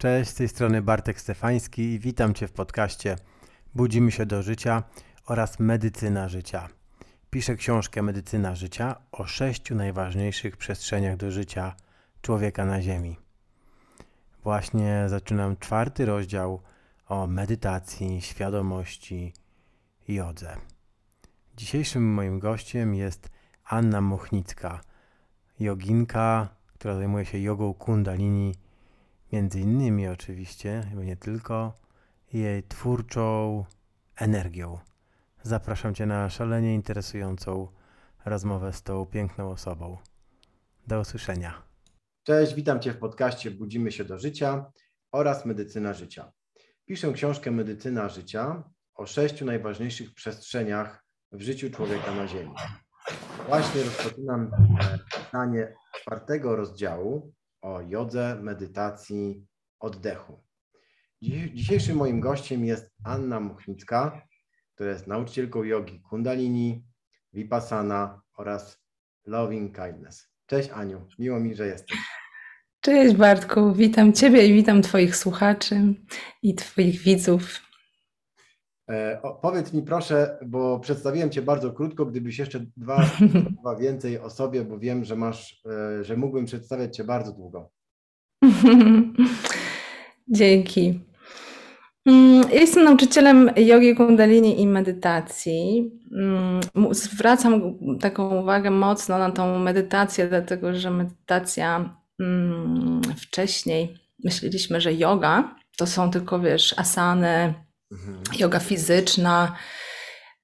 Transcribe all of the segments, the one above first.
Cześć, z tej strony Bartek Stefański i witam Cię w podcaście Budzimy się do życia oraz Medycyna życia. Piszę książkę Medycyna życia o sześciu najważniejszych przestrzeniach do życia człowieka na Ziemi. Właśnie zaczynam czwarty rozdział o medytacji, świadomości i jodze. Dzisiejszym moim gościem jest Anna Mochnicka, joginka, która zajmuje się jogą kundalini między innymi oczywiście, nie tylko, jej twórczą energią. Zapraszam Cię na szalenie interesującą rozmowę z tą piękną osobą. Do usłyszenia. Cześć, witam Cię w podcaście Budzimy się do życia oraz Medycyna życia. Piszę książkę Medycyna życia o sześciu najważniejszych przestrzeniach w życiu człowieka na Ziemi. Właśnie rozpoczynam e, czytanie czwartego rozdziału, o jodze, medytacji, oddechu. Dzisiejszym moim gościem jest Anna Muchnicka, która jest nauczycielką jogi Kundalini, Vipassana oraz Loving Kindness. Cześć Aniu, miło mi, że jesteś. Cześć Bartku, witam Ciebie i witam Twoich słuchaczy i Twoich widzów. E, o, powiedz mi proszę, bo przedstawiłem Cię bardzo krótko, gdybyś jeszcze dwa, dwa więcej o sobie, bo wiem, że masz, e, że mógłbym przedstawiać Cię bardzo długo. Dzięki. Mm, jestem nauczycielem jogi kundalini i medytacji. Mm, zwracam taką uwagę mocno na tą medytację, dlatego że medytacja mm, wcześniej myśleliśmy, że yoga to są tylko, wiesz, asany, Mhm. Yoga fizyczna.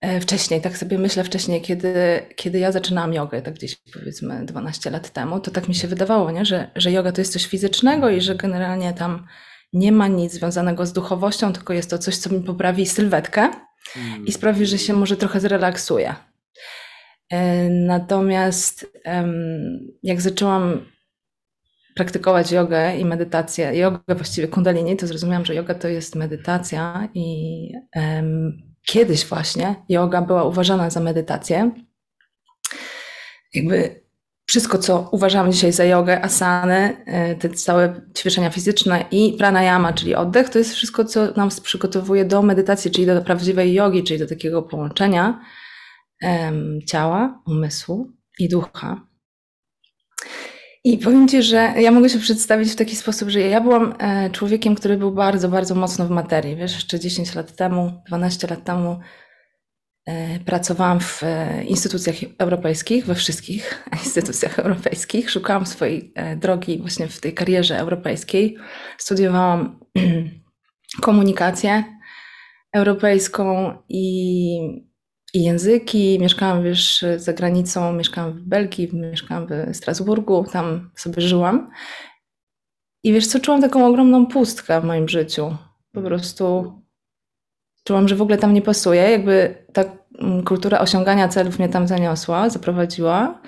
E, wcześniej, tak sobie myślę, wcześniej, kiedy, kiedy ja zaczynałam jogę, tak gdzieś powiedzmy 12 lat temu, to tak mi się wydawało, nie? Że, że yoga to jest coś fizycznego i że generalnie tam nie ma nic związanego z duchowością, tylko jest to coś, co mi poprawi sylwetkę i sprawi, że się może trochę zrelaksuję. E, natomiast jak zaczęłam praktykować jogę i medytację, jogę właściwie kundalini, to zrozumiałam, że yoga to jest medytacja i um, kiedyś właśnie yoga była uważana za medytację. Jakby wszystko, co uważamy dzisiaj za jogę, asany, e, te całe ćwiczenia fizyczne i pranayama, czyli oddech, to jest wszystko, co nam przygotowuje do medytacji, czyli do prawdziwej jogi, czyli do takiego połączenia um, ciała, umysłu i ducha. I powiem Ci, że ja mogę się przedstawić w taki sposób, że ja byłam e, człowiekiem, który był bardzo, bardzo mocno w materii. Wiesz, jeszcze 10 lat temu, 12 lat temu e, pracowałam w e, instytucjach europejskich, we wszystkich instytucjach europejskich. Szukałam swojej drogi właśnie w tej karierze europejskiej. Studiowałam komunikację europejską i i języki. Mieszkałam, wiesz, za granicą, mieszkałam w Belgii, mieszkałam w Strasburgu, tam sobie żyłam. I wiesz co, czułam taką ogromną pustkę w moim życiu. Po prostu czułam, że w ogóle tam nie pasuje. Jakby ta mm, kultura osiągania celów mnie tam zaniosła, zaprowadziła.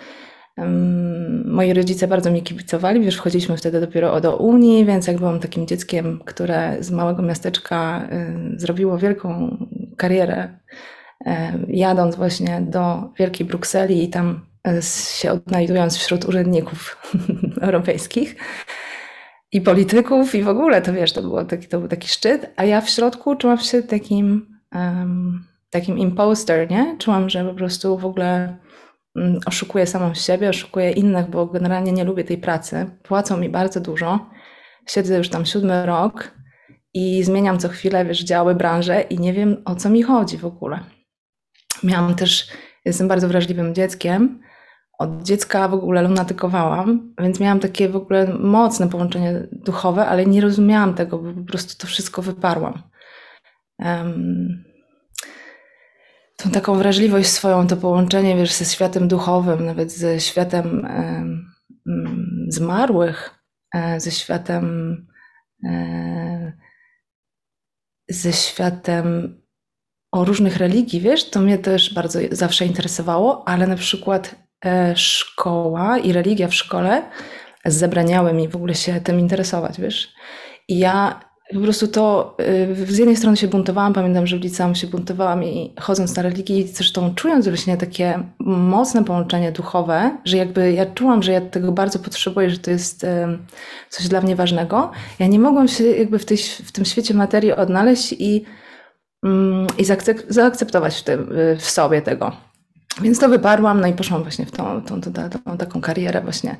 Moi rodzice bardzo mi kibicowali, wiesz, wchodziliśmy wtedy dopiero do Unii, więc jak byłam takim dzieckiem, które z małego miasteczka y, zrobiło wielką karierę jadąc właśnie do Wielkiej Brukseli i tam e, się odnajdując wśród urzędników europejskich i polityków i w ogóle, to wiesz, to, było taki, to był taki szczyt, a ja w środku czułam się takim, um, takim imposter, nie? Czułam, że po prostu w ogóle um, oszukuję samą siebie, oszukuję innych, bo generalnie nie lubię tej pracy. Płacą mi bardzo dużo. Siedzę już tam siódmy rok i zmieniam co chwilę, wiesz, działy, branże i nie wiem o co mi chodzi w ogóle. Miałam też, jestem bardzo wrażliwym dzieckiem. Od dziecka w ogóle lunatykowałam, więc miałam takie w ogóle mocne połączenie duchowe, ale nie rozumiałam tego, bo po prostu to wszystko wyparłam. Um, tą taką wrażliwość swoją, to połączenie, wiesz, ze światem duchowym, nawet ze światem um, zmarłych, e, ze światem e, ze światem o różnych religii, wiesz, to mnie też bardzo zawsze interesowało, ale na przykład e, szkoła i religia w szkole zabraniały mi w ogóle się tym interesować, wiesz. I ja po prostu to y, z jednej strony się buntowałam, pamiętam, że w liceum się buntowałam i chodząc na religii, zresztą czując właśnie takie mocne połączenie duchowe, że jakby ja czułam, że ja tego bardzo potrzebuję, że to jest y, coś dla mnie ważnego. Ja nie mogłam się jakby w, tej, w tym świecie materii odnaleźć i, i zaakceptować w, tym, y, w sobie tego. Więc to wyparłam, no i poszłam właśnie w tą, tą, tą, tą taką karierę właśnie,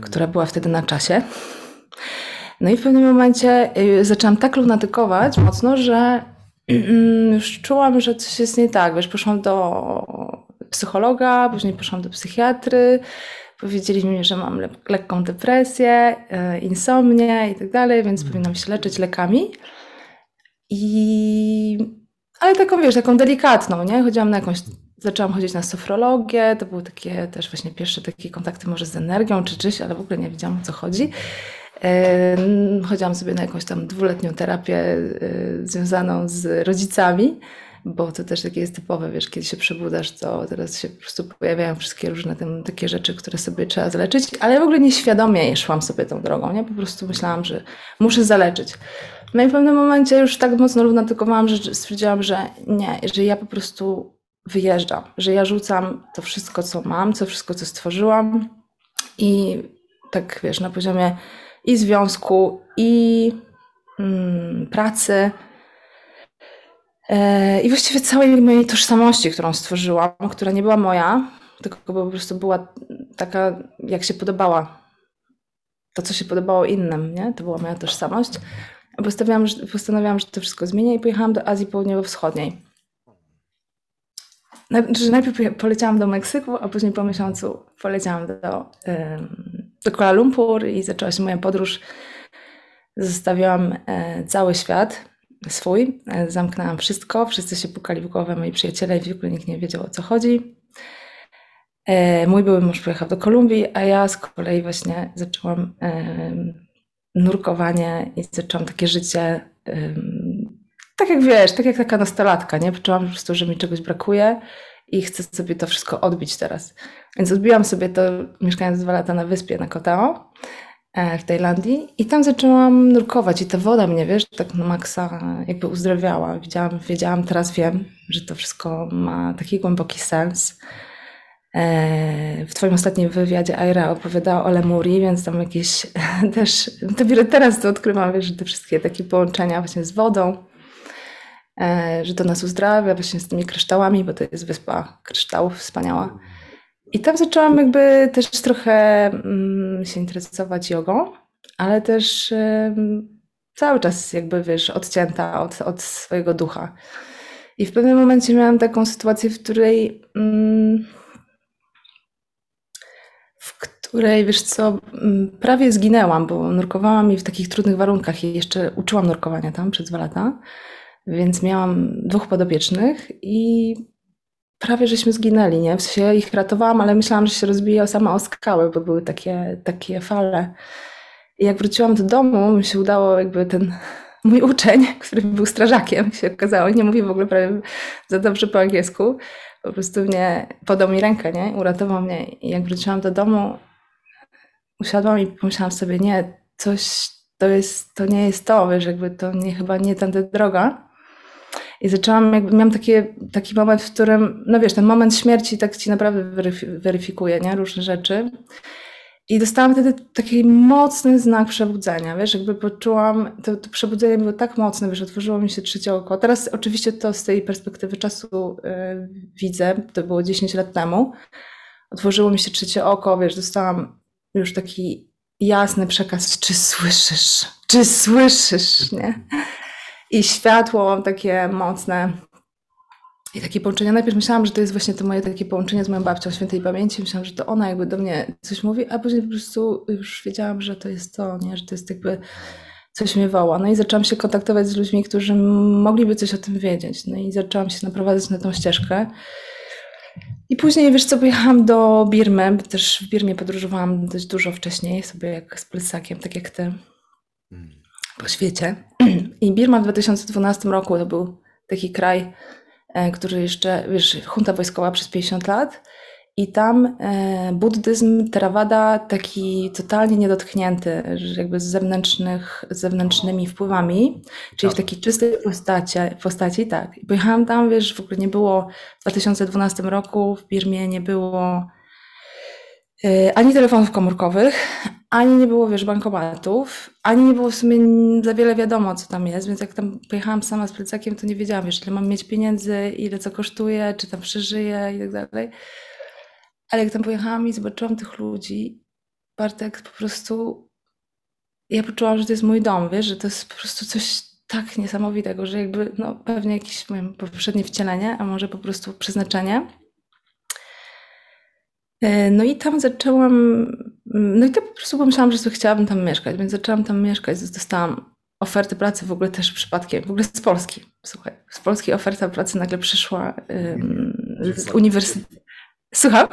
która była wtedy na czasie. No i w pewnym momencie y, zaczęłam tak lunatykować mocno, że mm, już czułam, że coś jest nie tak. Wiesz, poszłam do psychologa, później poszłam do psychiatry, powiedzieli mi, że mam le lekką depresję, y, insomnię i tak dalej, więc mm. powinnam się leczyć lekami. I... Ale taką, wiesz, taką delikatną, nie? Chodziłam na jakąś zaczęłam chodzić na sofrologię, to były takie też właśnie pierwsze takie kontakty może z energią czy czymś, ale w ogóle nie wiedziałam o co chodzi. Chodziłam sobie na jakąś tam dwuletnią terapię e, związaną z rodzicami, bo to też takie jest typowe, wiesz, kiedy się przebudzasz, to teraz się po prostu pojawiają wszystkie różne tam, takie rzeczy, które sobie trzeba zaleczyć, ale w ogóle nieświadomie szłam sobie tą drogą, nie? Po prostu myślałam, że muszę zaleczyć. No i w pewnym momencie już tak mocno lunatykowałam, że stwierdziłam, że nie, że ja po prostu wyjeżdżam, że ja rzucam to wszystko, co mam, to wszystko, co stworzyłam i tak, wiesz, na poziomie i związku, i mm, pracy. E, I właściwie całej mojej tożsamości, którą stworzyłam, która nie była moja, tylko po prostu była taka, jak się podobała. To, co się podobało innym, nie? To była moja tożsamość. Postanowiłam, że, postanowiłam, że to wszystko zmienię i pojechałam do Azji Południowo-Wschodniej. Znaczy, najpierw poleciałam do Meksyku, a później po miesiącu poleciałam do, do Kuala Lumpur i zaczęła się moja podróż. Zostawiłam e, cały świat swój, e, zamknęłam wszystko, wszyscy się pukali w głowę, moi przyjaciele i w ogóle nikt nie wiedział o co chodzi. E, mój były mąż pojechał do Kolumbii, a ja z kolei właśnie zaczęłam nurkowanie i zaczęłam takie życie tak jak wiesz, tak jak taka nastolatka, nie? Poczułam po prostu, że mi czegoś brakuje i chcę sobie to wszystko odbić teraz. Więc odbiłam sobie to, mieszkając dwa lata na wyspie na Kotao w Tajlandii i tam zaczęłam nurkować i ta woda mnie, wiesz, tak na maksa jakby uzdrawiała. Wiedziałam, wiedziałam, teraz wiem, że to wszystko ma taki głęboki sens. E, w Twoim ostatnim wywiadzie Aira opowiadała o Lemuri, więc tam jakieś też, dopiero teraz to odkrywam, wiesz, że te wszystkie takie połączenia właśnie z wodą, E, że to nas uzdrawia właśnie z tymi kryształami, bo to jest wyspa kryształów wspaniała. I tam zaczęłam jakby też trochę mm, się interesować jogą, ale też cały czas jakby, wiesz, odcięta od, od swojego ducha. I w pewnym momencie miałam taką sytuację, w której mm, w której, wiesz co, mm, prawie zginęłam, bo nurkowałam i w takich trudnych warunkach i jeszcze uczyłam nurkowania tam przez dwa lata. Więc miałam dwóch podopiecznych i prawie żeśmy zginęli, nie? W sensie ja ich ratowałam, ale myślałam, że się rozbiję sama o skały, bo były takie, takie fale. I jak wróciłam do domu, mi się udało jakby ten mój uczeń, który był strażakiem, się okazało, nie mówi w ogóle prawie za dobrze po angielsku, po prostu mnie podał mi rękę, nie? Uratował mnie. I jak wróciłam do domu, usiadłam i pomyślałam sobie, nie, coś, to jest, to nie jest to, wiesz, jakby to nie, chyba nie tędy droga. I zaczęłam, jakby miałam takie, taki moment, w którym, no wiesz, ten moment śmierci tak ci naprawdę weryfikuje, nie? Różne rzeczy. I dostałam wtedy taki mocny znak przebudzenia, wiesz, jakby poczułam, to, to przebudzenie było tak mocne, wiesz, otworzyło mi się trzecie oko. Teraz oczywiście to z tej perspektywy czasu yy, widzę, to było 10 lat temu. Otworzyło mi się trzecie oko, wiesz, dostałam już taki jasny przekaz, czy słyszysz, czy słyszysz, nie? I światło takie mocne. I takie połączenia. Najpierw myślałam, że to jest właśnie to moje takie połączenie z moją babcią świętej pamięci. Myślałam, że to ona jakby do mnie coś mówi, a później po prostu już wiedziałam, że to jest to, nie? że to jest jakby coś mnie woła. No i zaczęłam się kontaktować z ludźmi, którzy mogliby coś o tym wiedzieć. No i zaczęłam się naprowadzać na tą ścieżkę. I później, wiesz co, pojechałam do Birmy, też w Birmie podróżowałam dość dużo wcześniej, sobie jak z plecakiem, tak jak ty. Po świecie. I Birma w 2012 roku to był taki kraj, e, który jeszcze, wiesz, junta wojskowa przez 50 lat I tam e, buddyzm, Theravada taki totalnie niedotknięty, jakby z, zewnętrznych, z zewnętrznymi wpływami, czyli w takiej czystej postaci, postaci, tak. I pojechałam tam, wiesz, w ogóle nie było w 2012 roku w Birmie nie było ani telefonów komórkowych, ani nie było, wiesz, bankomatów, ani nie było w sumie za wiele wiadomo, co tam jest, więc jak tam pojechałam sama z plecakiem, to nie wiedziałam, wiesz, ile mam mieć pieniędzy, ile co kosztuje, czy tam przeżyję i tak dalej. Ale jak tam pojechałam i zobaczyłam tych ludzi, Bartek po prostu, ja poczułam, że to jest mój dom, wiesz, że to jest po prostu coś tak niesamowitego, że jakby, no pewnie jakieś moje poprzednie wcielenie, a może po prostu przeznaczenie. E, no i tam zaczęłam, no i tak po prostu pomyślałam, że sobie chciałabym tam mieszkać, więc zaczęłam tam mieszkać, dostałam ofertę pracy w ogóle też przypadkiem, w ogóle z Polski, słuchaj, z Polski oferta pracy nagle przyszła um, z uniwersytetu. Słucham?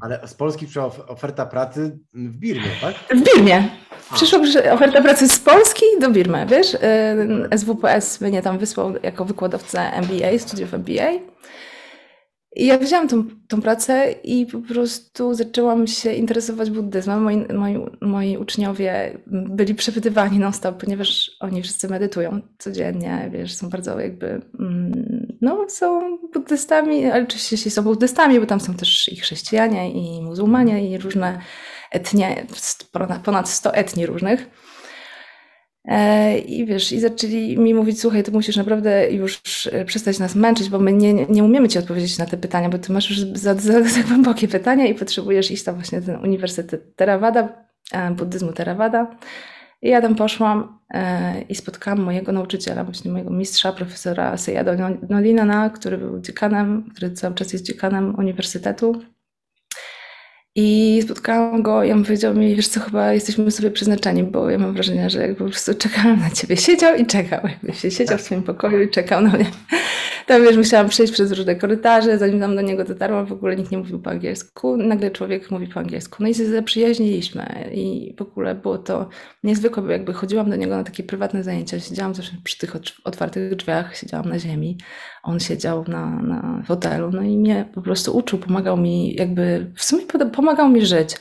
Ale z Polski przyszła oferta pracy w Birmie, tak? W Birmie. Przyszła oferta pracy z Polski do Birmy, wiesz? SWPS mnie tam wysłał jako wykładowcę MBA, studiów MBA. I ja wzięłam tą, tą pracę i po prostu zaczęłam się interesować buddyzmem. Moi, moi, moi uczniowie byli przepytywani non-stop, ponieważ oni wszyscy medytują codziennie, wiesz, są bardzo jakby, mm, no są buddystami, ale oczywiście są buddystami, bo tam są też i chrześcijanie, i muzułmanie, i różne etnie, ponad 100 etni różnych. E, I wiesz, i zaczęli mi mówić, słuchaj, ty musisz naprawdę już e, przestać nas męczyć, bo my nie, nie umiemy ci odpowiedzieć na te pytania, bo ty masz już za, za, za głębokie pytania i potrzebujesz iść tam właśnie ten Uniwersytet Theravada, e, buddyzmu Theravada. I ja tam poszłam i spotkałam mojego nauczyciela, właśnie mojego mistrza, profesora Sejado Nodinana, który był dziekanem, który cały czas jest dziekanem uniwersytetu i spotkałam go i on powiedział mi, wiesz co, chyba jesteśmy sobie przeznaczeni, bo ja mam wrażenie, że jakby po prostu czekałem na ciebie. Siedział i czekał, jakby się siedział w swoim pokoju i czekał na mnie. Tam wiesz, musiałam przejść przez różne korytarze, zanim tam do niego dotarłam, w ogóle nikt nie mówił po angielsku. Nagle człowiek mówi po angielsku. No i się zaprzyjaźniliśmy. I w ogóle było to niezwykłe, bo jakby chodziłam do niego na takie prywatne zajęcia, siedziałam zawsze przy tych otwartych drzwiach, siedziałam na ziemi, on siedział na, na fotelu, no i mnie po prostu uczył, pomagał mi jakby, w sumie pomagał mi żyć.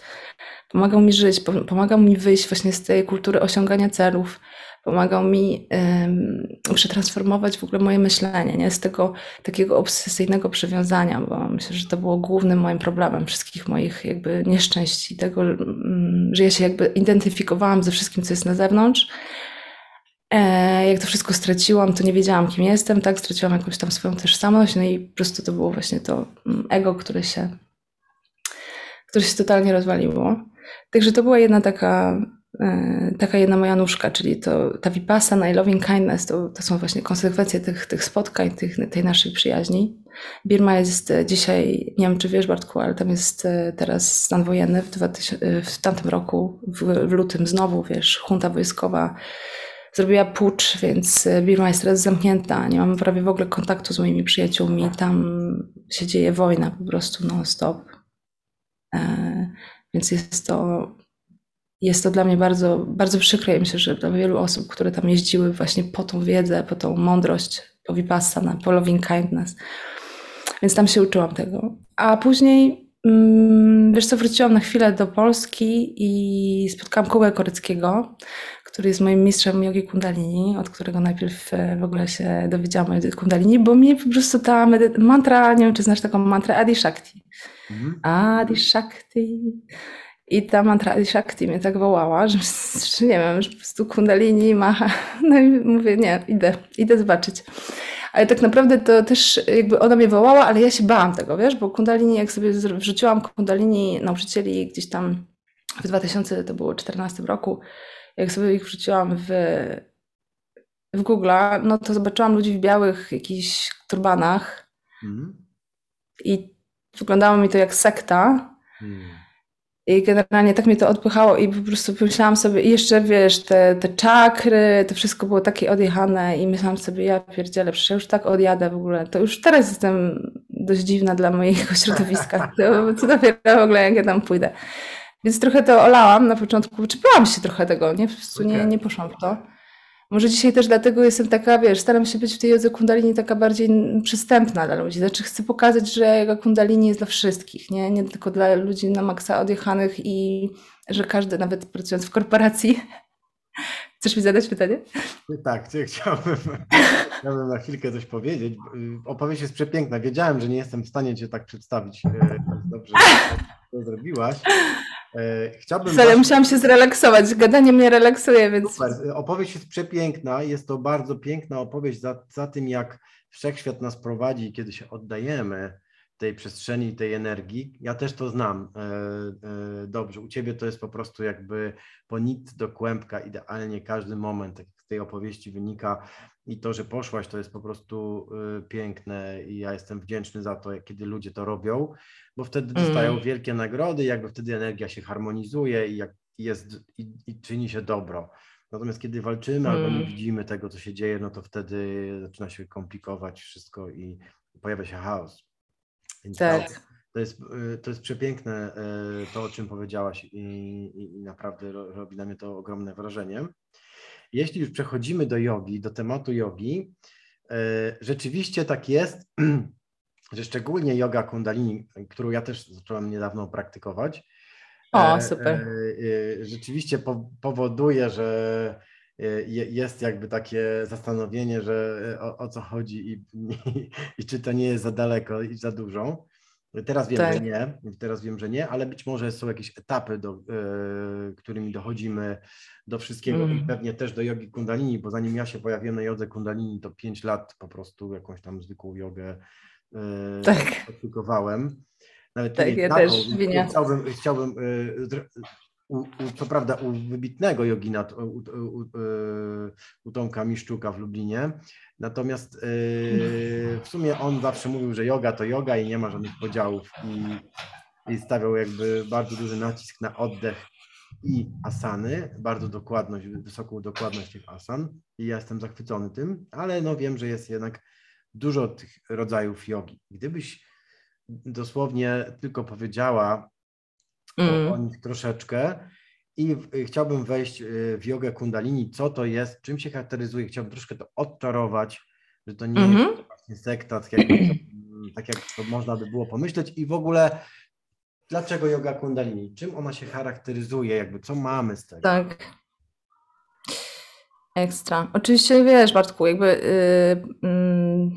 Pomagał mi żyć, pomagał mi wyjść właśnie z tej kultury osiągania celów, pomagał mi przetransformować w ogóle moje myślenie, nie? z tego takiego obsesyjnego przywiązania, bo myślę, że to było głównym moim problemem wszystkich moich jakby nieszczęść i tego, um, że ja się jakby identyfikowałam ze wszystkim, co jest na zewnątrz. E, jak to wszystko straciłam, to nie wiedziałam, kim jestem, tak? Straciłam jakąś tam swoją tożsamość, no i po prostu to było właśnie to mm, ego, które się, które się totalnie rozwaliło. Także to była jedna taka taka jedna moja nóżka, czyli to, ta vipassana i loving kindness, to, to są właśnie konsekwencje tych, tych spotkań, tych, tej naszej przyjaźni. Birma jest dzisiaj, nie wiem czy wiesz Bartku, ale tam jest e, teraz stan wojenny w, 2000, e, w tamtym roku, w, w lutym znowu, wiesz, junta wojskowa zrobiła pucz, więc Birma jest teraz zamknięta, nie mam prawie w ogóle kontaktu z moimi przyjaciółmi, tam się dzieje wojna po prostu non-stop. Więc jest to jest to dla mnie bardzo, bardzo przykre i myślę, że dla wielu osób, które tam jeździły właśnie po tą wiedzę, po tą mądrość, po Vipassana, po loving kindness. Więc tam się uczyłam tego. A później, mm, wiesz co, wróciłam na chwilę do Polski i spotkałam Kołę Koryckiego, który jest moim mistrzem jogi kundalini, od którego najpierw e, w ogóle się dowiedziałam o kundalini, bo mnie po prostu ta mantra, nie wiem czy znasz taką mantrę Adi Shakti. Mhm. Adi Shakti. I ta mantra Shakti mnie tak wołała, że, że nie wiem, że po prostu kundalini macha. No i mówię, nie, idę, idę zobaczyć. Ale tak naprawdę to też jakby ona mnie wołała, ale ja się bałam tego, wiesz, bo kundalini, jak sobie wrzuciłam kundalini nauczycieli gdzieś tam w 2014 roku, jak sobie ich wrzuciłam w, w Google'a, no to zobaczyłam ludzi w białych jakichś turbanach mm. i wyglądało mi to jak sekta. Mm. I generalnie tak mnie to odpychało i po prostu pomyślałam sobie, i jeszcze wiesz, te, te czakry, to wszystko było takie odjechane i myślałam sobie, ja pierdzielę, przecież ja już tak odjadę w ogóle. To już teraz jestem dość dziwna dla mojego środowiska. To, co dopiero w ogóle, jak ja tam pójdę. Więc trochę to olałam na początku, czy bałam się trochę tego, nie? Po prostu nie, nie poszłam w to. Może dzisiaj też dlatego jestem taka, wiesz, staram się być w tej jodze kundalini taka bardziej przystępna dla ludzi. Znaczy chcę pokazać, że kundalini jest dla wszystkich, nie? Nie tylko dla ludzi na maksa odjechanych i że każdy, nawet pracując w korporacji. Chcesz mi zadać pytanie? Tak, chciałbym, chciałbym na chwilkę coś powiedzieć. Opowieść jest przepiękna. Wiedziałem, że nie jestem w stanie Cię tak przedstawić. E, dobrze, że to zrobiłaś. Chciałbym. Właśnie... musiałam się zrelaksować. Gadanie mnie relaksuje, więc. Super. Opowieść jest przepiękna. Jest to bardzo piękna opowieść za, za tym, jak wszechświat nas prowadzi, kiedy się oddajemy tej przestrzeni, tej energii. Ja też to znam e, e, dobrze. U ciebie to jest po prostu jakby po nic do kłębka, idealnie każdy moment, tak z tej opowieści wynika. I to, że poszłaś, to jest po prostu e, piękne i ja jestem wdzięczny za to, kiedy ludzie to robią, bo wtedy dostają mm. wielkie nagrody, jakby wtedy energia się harmonizuje i, jak jest, i, i czyni się dobro. Natomiast kiedy walczymy albo nie mm. widzimy tego, co się dzieje, no to wtedy zaczyna się komplikować wszystko i pojawia się chaos. Więc tak. To jest, y, to jest przepiękne y, to, o czym powiedziałaś i, i, naprawdę robi na mnie to ogromne wrażenie. Jeśli już przechodzimy do jogi, do tematu jogi, y, rzeczywiście tak jest, że szczególnie yoga kundalini, którą ja też zacząłem niedawno praktykować, o, super. Rzeczywiście powoduje, że jest jakby takie zastanowienie, że o, o co chodzi i, i, i, czy to nie jest za daleko i za dużo. Teraz wiem, tak. że nie, teraz wiem, że nie, ale być może są jakieś etapy, do, y, którymi dochodzimy do wszystkiego mm. i pewnie też do jogi kundalini, bo zanim ja się pojawiłem na jodze kundalini, to 5 lat po prostu jakąś tam zwykłą jogę y, tak. praktykowałem. Nawet tak, ja taką, też Chciałbym, chciałbym y, u, u, co prawda u wybitnego jogina, u, u, u Tomka Miszczuka w Lublinie. Natomiast yy, w sumie on zawsze mówił, że yoga to yoga i nie ma żadnych podziałów i, i stawiał jakby bardzo duży nacisk na oddech i asany, bardzo dokładność, wysoką dokładność tych asan i ja jestem zachwycony tym, ale no wiem, że jest jednak dużo tych rodzajów jogi. Gdybyś dosłownie tylko powiedziała mm. o, nich troszeczkę. I chciałbym wejść y, w jogę kundalini, co to jest, czym się charakteryzuje. Chciałbym troszkę to odczarować, że to nie mm -hmm. jest właśnie sekta, tak jak, tak jak to można by było pomyśleć. I w ogóle dlaczego yoga kundalini? Czym ona się charakteryzuje? Jakby co mamy z tego? Tak. Ekstra. Oczywiście wiesz, Bartku, jakby yy, yy,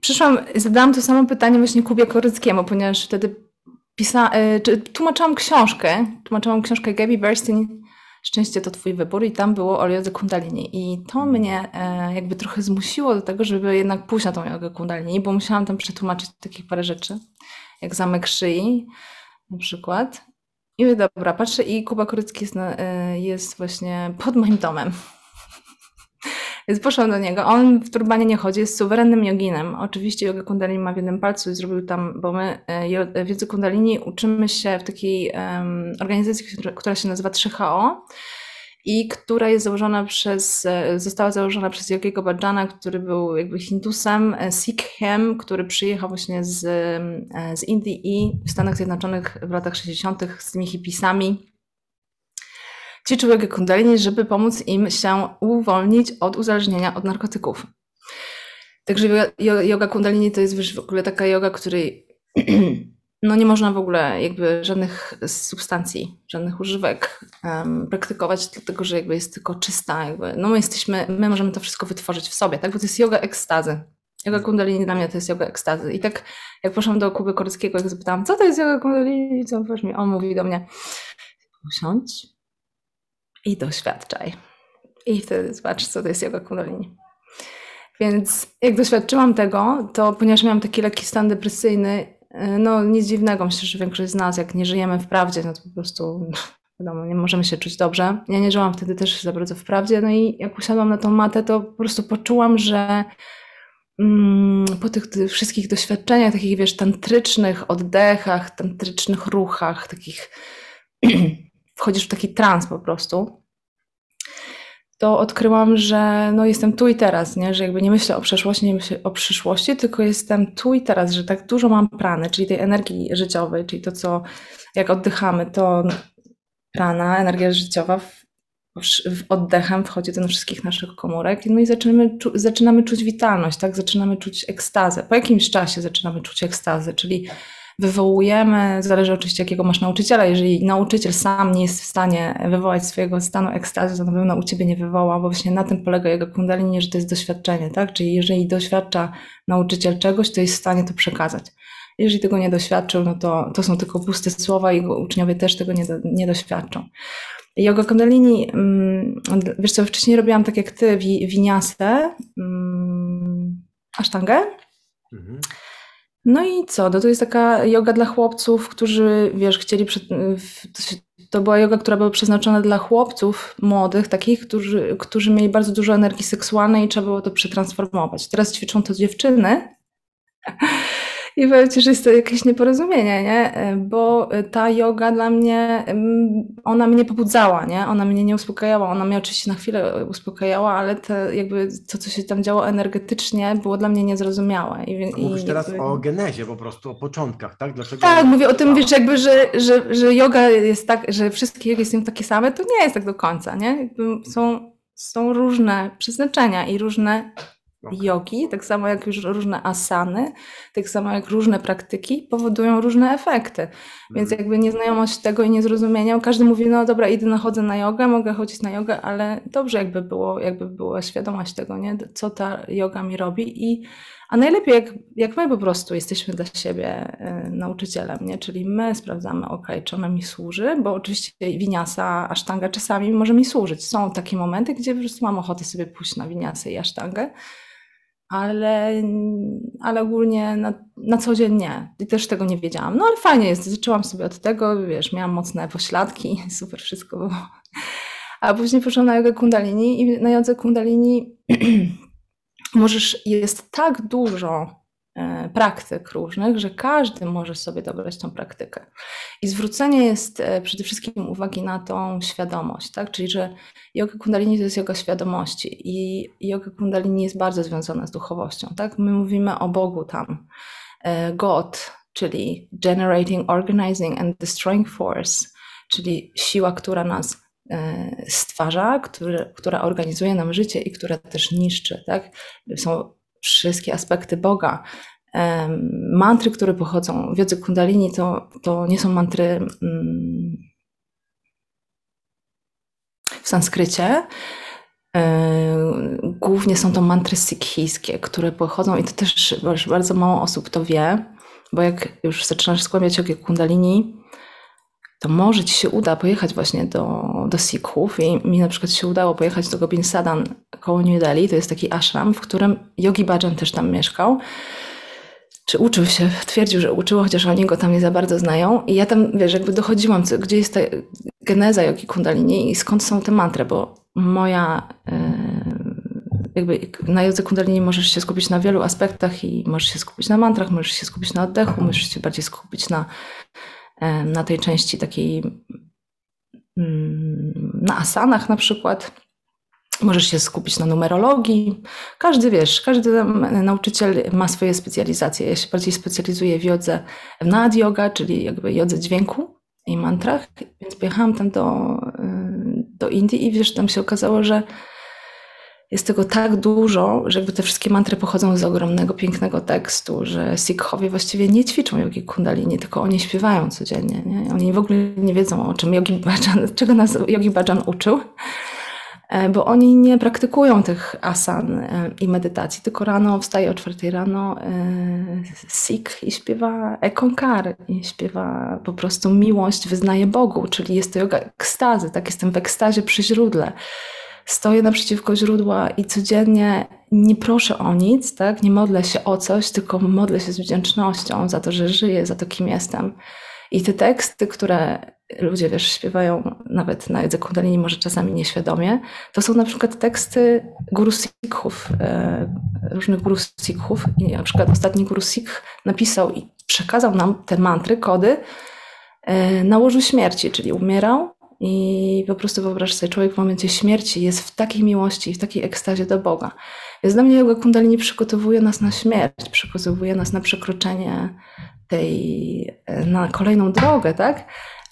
przyszłam, zadałam to samo pytanie właśnie Kubie Koryckiemu, ponieważ wtedy pisa, e, czy, tłumaczyłam książkę, tłumaczyłam książkę Gabi Bernstein Szczęście to twój wybór i tam było o jodze kundalini i to mhm. mnie e, jakby trochę zmusiło do tego, żeby jednak pójść na tą jogę kundalini, bo musiałam tam przetłumaczyć takich parę rzeczy, jak zamek szyi na przykład. I mówię, dobra, patrzę i Kuba Korycki jest, na, e, jest właśnie pod moim domem. Więc poszłam do niego. On w turbanie nie chodzi, jest suwerennym joginem. Oczywiście jogę kundalini ma w jednym palcu i zrobił tam, bo my e, wiedzy kundalini uczymy się w takiej um, organizacji, która się nazywa 3HO i która jest założona przez, e, została założona przez Yogiego Bhajana, który był jakby Hindusem, e, Sikhem, który przyjechał właśnie z, z Indii i w Stanach Zjednoczonych w latach 60. z tymi hipisami ćwiczył jogę kundalini, żeby pomóc im się uwolnić od uzależnienia od narkotyków. Także yoga kundalini to jest w ogóle taka yoga, której no nie można w ogóle jakby żadnych substancji, żadnych używek um, praktykować, dlatego że jakby jest tylko czysta. Jakby, no my jesteśmy, my możemy to wszystko wytworzyć w sobie, tak? Bo to jest yoga ekstazy. Yoga kundalini dla mnie to jest yoga ekstazy. I tak jak poszłam do Kuby Korskiego, jak zapytałam, co to jest yoga kundalini, co mi, on mówi do mnie, usiądź, i doświadczaj. I wtedy zobacz, co to jest yoga kundalini. Więc jak doświadczyłam tego, to ponieważ miałam taki lekki stan depresyjny, y, no nic dziwnego, myślę, że większość z nas, jak nie żyjemy w prawdzie, no to po prostu wiadomo, nie możemy się czuć dobrze. Ja nie żyłam wtedy też za bardzo w prawdzie, no i jak usiadłam na tą matę, to po prostu poczułam, że mm, po tych wszystkich doświadczeniach, takich wiesz, tantrycznych oddechach, tantrycznych ruchach, takich wchodzisz w taki trans po prostu, to odkryłam, że no jestem tu i teraz, nie? że jakby nie myślę o przeszłości, nie myślę o przyszłości, tylko jestem tu i teraz, że tak dużo mam prany, czyli tej energii życiowej, czyli to, co jak oddychamy, to prana, energia życiowa oddechem wchodzi do wszystkich naszych komórek, no i zaczynamy, zaczynamy czuć witalność, tak? Zaczynamy czuć ekstazę. Po jakimś czasie zaczynamy czuć ekstazę, czyli wywołujemy, zależy oczywiście jakiego masz nauczyciela, jeżeli nauczyciel sam nie jest w stanie wywołać swojego stanu ekstazy, to na pewno u Ciebie nie wywoła, bo właśnie na tym polega jego kundalini, że to jest doświadczenie, tak? Czyli jeżeli doświadcza nauczyciel czegoś, to jest w stanie to przekazać. Jeżeli tego nie doświadczył, no to, to są tylko puste słowa i jego uczniowie też tego nie, do, nie doświadczą. Yoga Kundalini, mm, wiesz co, wcześniej robiłam tak jak ty, winiasę, mm, asztangę. Mhm. No i co? No to jest taka yoga dla chłopców, którzy, wiesz, chcieli. Przed, to była yoga, która była przeznaczona dla chłopców młodych, takich, którzy, którzy mieli bardzo dużo energii seksualnej i trzeba było to przetransformować. Teraz ćwiczą to dziewczyny. I powiem Ci, że jest to jakieś nieporozumienie, nie? Bo ta yoga dla mnie, ona mnie pobudzała, nie? Ona mnie nie uspokajała. Ona mnie oczywiście na chwilę uspokajała, ale te, jakby to, co się tam działo energetycznie, było dla mnie niezrozumiałe. I, Mówisz i teraz jakby... o genezie po prostu, o początkach, tak? Dlaczego tak, mówię o tym, wiesz, jakby, że, że, że yoga jest tak, że wszystkie yogi są takie same, to nie jest tak do końca, nie? Są, są różne przeznaczenia i różne okay. jogi, tak samo jak już różne asany, tak samo jak różne praktyki powodują różne efekty. Mm. Więc mhm. jakby nieznajomość tego i niezrozumienia, każdy mówi, no dobra, idę na chodzę na jogę, mogę chodzić na jogę, ale dobrze jakby było, jakby była świadomość tego, nie? co ta yoga mi robi i a najlepiej, jak, jak my po prostu jesteśmy dla siebie y, nauczycielem, nie? czyli my sprawdzamy, ok, czy ona mi służy, bo oczywiście winiasa, asztanga czasami może mi służyć. Są takie momenty, gdzie po prostu mam ochotę sobie pójść na winiasę i asztangę, ale, ale ogólnie na, na co dzień nie. I też tego nie wiedziałam. No ale fajnie jest, zaczęłam sobie od tego, wiesz, miałam mocne pośladki, super wszystko było. A później poszłam na jogę kundalini i na jodze kundalini możesz, jest tak dużo praktyk różnych, że każdy może sobie dobrać tą praktykę. I zwrócenie jest e, przede wszystkim uwagi na tą świadomość, tak? Czyli, że yoga kundalini to jest yoga świadomości i yoga kundalini jest bardzo związana z duchowością, tak? My mówimy o Bogu tam. E, God, czyli generating, organizing and destroying force, czyli siła, która nas stwarza, który, która organizuje nam życie i która też niszczy, tak? Są wszystkie aspekty Boga. Mantry, które pochodzą w kundalini, to, to nie są mantry mm, w sanskrycie. Głównie są to mantry sikhijskie, które pochodzą, i to też bardzo mało osób to wie, bo jak już zaczynasz skłamiać jogę kundalini, to może ci się uda pojechać właśnie do, do Sikhów i mi na przykład się udało pojechać do Gobin Sadan koło New Delhi, to jest taki ashram, w którym Yogi Bhajan też tam mieszkał. Czy uczył się, twierdził, że uczył, chociaż oni go tam nie za bardzo znają. I ja tam, wiesz, jakby dochodziłam, gdzie jest ta geneza Yogi Kundalini i skąd są te mantry, bo moja, yy, jakby na jodze Kundalini możesz się skupić na wielu aspektach i możesz się skupić na mantrach, możesz się skupić na oddechu, możesz się bardziej skupić na na tej części takiej mm, na asanach na przykład. Możesz się skupić na numerologii. Każdy, wiesz, każdy nauczyciel ma swoje specjalizacje. Ja się bardziej specjalizuję w jodze nad yoga, czyli jakby jodze dźwięku i mantrach, więc pojechałam tam do, y, do Indii i wiesz, tam się okazało, że jest tego tak dużo, że jakby te wszystkie mantry pochodzą z ogromnego, pięknego tekstu, że Sikhowie właściwie nie ćwiczą jogi kundalini, tylko oni śpiewają codziennie. Nie? Oni w ogóle nie wiedzą, o czym Yogi Bhajan, czego nas Yogi Bhajan uczył, e, bo oni nie praktykują tych asan e, i medytacji, tylko rano wstaje o czwartej rano e, Sikh i śpiewa ekonkar i śpiewa po prostu miłość wyznaje Bogu, czyli jest to yoga ekstazy, tak jestem w ekstazie przy źródle stoję naprzeciwko źródła i codziennie nie proszę o nic, tak? nie modlę się o coś, tylko modlę się z wdzięcznością za to, że żyję, za to, kim jestem. I te teksty, które ludzie, wiesz, śpiewają nawet na języku kundalini, może czasami nieświadomie, to są na przykład teksty guru sikhów, e, różnych guru sikhów. I na przykład ostatni guru sikh napisał i przekazał nam te mantry, kody e, na łożu śmierci, czyli umierał i po prostu wyobraź sobie, człowiek w momencie śmierci jest w takiej miłości, w takiej ekstazie do Boga. Więc dla mnie yoga kundalini przygotowuje nas na śmierć, przygotowuje nas na przekroczenie tej, na kolejną drogę, tak?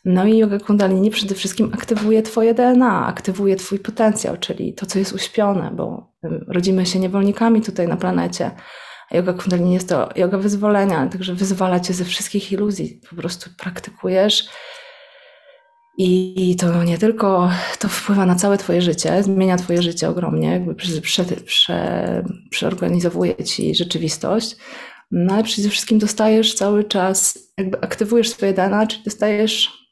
No i yoga kundalini przede wszystkim aktywuje twoje DNA, aktywuje twój potencjał, czyli to, co jest uśpione, bo rodzimy się niewolnikami tutaj na planecie. A yoga kundalini jest to yoga wyzwolenia, także wyzwala cię ze wszystkich iluzji. Po prostu praktykujesz i to nie tylko to wpływa na całe Twoje życie, zmienia Twoje życie ogromnie, jakby prze, prze, prze, przeorganizowuje Ci rzeczywistość, no ale przede wszystkim dostajesz cały czas, jakby aktywujesz swoje dane, czyli dostajesz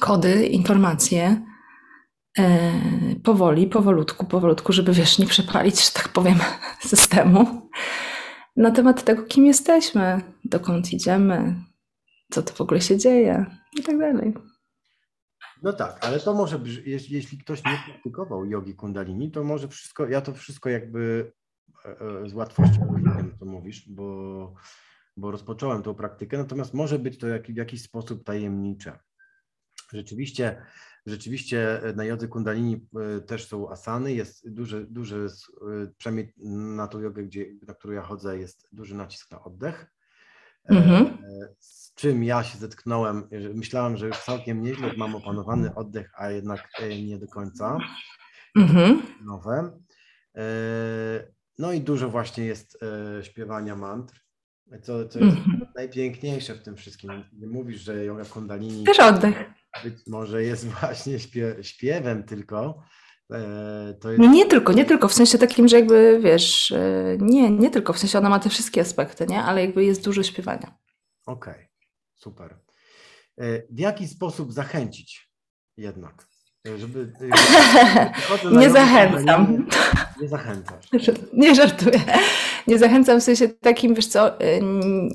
kody, informacje e, powoli, powolutku, powolutku, żeby wiesz, nie przepalić, że tak powiem, systemu na temat tego, kim jesteśmy, dokąd idziemy, co to w ogóle się dzieje i tak dalej. No tak, ale to może, jeśli ktoś nie praktykował jogi kundalini, to może wszystko, ja to wszystko jakby e, e, z łatwością rozumiem, co mówisz, bo, bo rozpocząłem tą praktykę, natomiast może być to w jakiś sposób tajemnicze. Rzeczywiście, rzeczywiście na jodze kundalini e, też są asany, jest duży, duży przynajmniej na tą jogę, gdzie, na którą ja chodzę, jest duży nacisk na oddech. Mhm czym ja się zetknąłem, myślałem, że już całkiem nieźle mam opanowany oddech, a jednak e, nie do końca. Mhm. Nowe. E, no i dużo właśnie jest e, śpiewania mantr, co, co jest mhm. najpiękniejsze w tym wszystkim. Mówisz, że yoga kundalini też oddech. Być może jest właśnie śpie, śpiewem tylko. Jest... Nie, nie tylko, nie tylko, w sensie takim, że jakby wiesz, nie, nie tylko, w sensie ona ma te wszystkie aspekty, nie? Ale jakby jest dużo śpiewania. Okej. Okay. Super. E, w jaki sposób zachęcić jednak? E, żeby, e, nie zachęcam. Nie, zachęcasz. Nie żartuję. Nie zachęcam w sensie takim, wiesz co,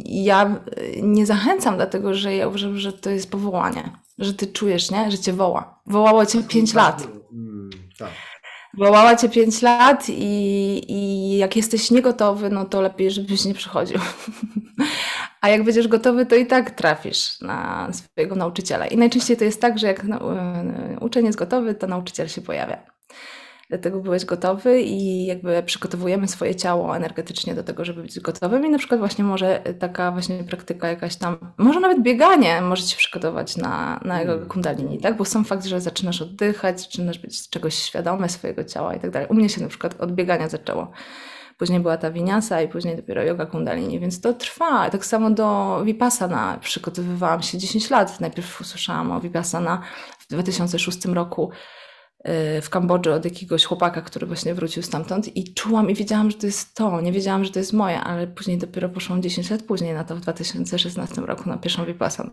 ja nie zachęcam dlatego, że ja uważam, że to jest powołanie. Że ty czujesz, nie? Że cię woła. Wołało cię pięć lat. Mm, tak. Wołała cię pięć lat i, i jak jesteś niegotowy, no to lepiej, żebyś nie przychodził. A jak będziesz gotowy, to i tak trafisz na swojego nauczyciela. I najczęściej to jest tak, że jak e, uczeń jest gotowy, to nauczyciel się pojawia. Dlatego byłeś gotowy i jakby przygotowujemy swoje ciało energetycznie do tego, żeby być gotowym i na przykład właśnie może taka właśnie praktyka jakaś tam, może nawet bieganie może Cię przygotować na, na jego mm. kundalini, tak? Bo sam fakt, że zaczynasz oddychać, zaczynasz być czegoś świadomy swojego ciała i tak dalej. U mnie się na przykład od biegania zaczęło. Później była ta winiasa i później dopiero yoga kundalini, więc to trwa. Tak samo do vipassana przygotowywałam się 10 lat. Najpierw usłyszałam o vipassana w 2006 roku w Kambodży od jakiegoś chłopaka, który właśnie wrócił stamtąd i czułam i wiedziałam, że to jest to, nie wiedziałam, że to jest moje, ale później dopiero poszłam 10 lat później na to w 2016 roku na pierwszą Vipassana.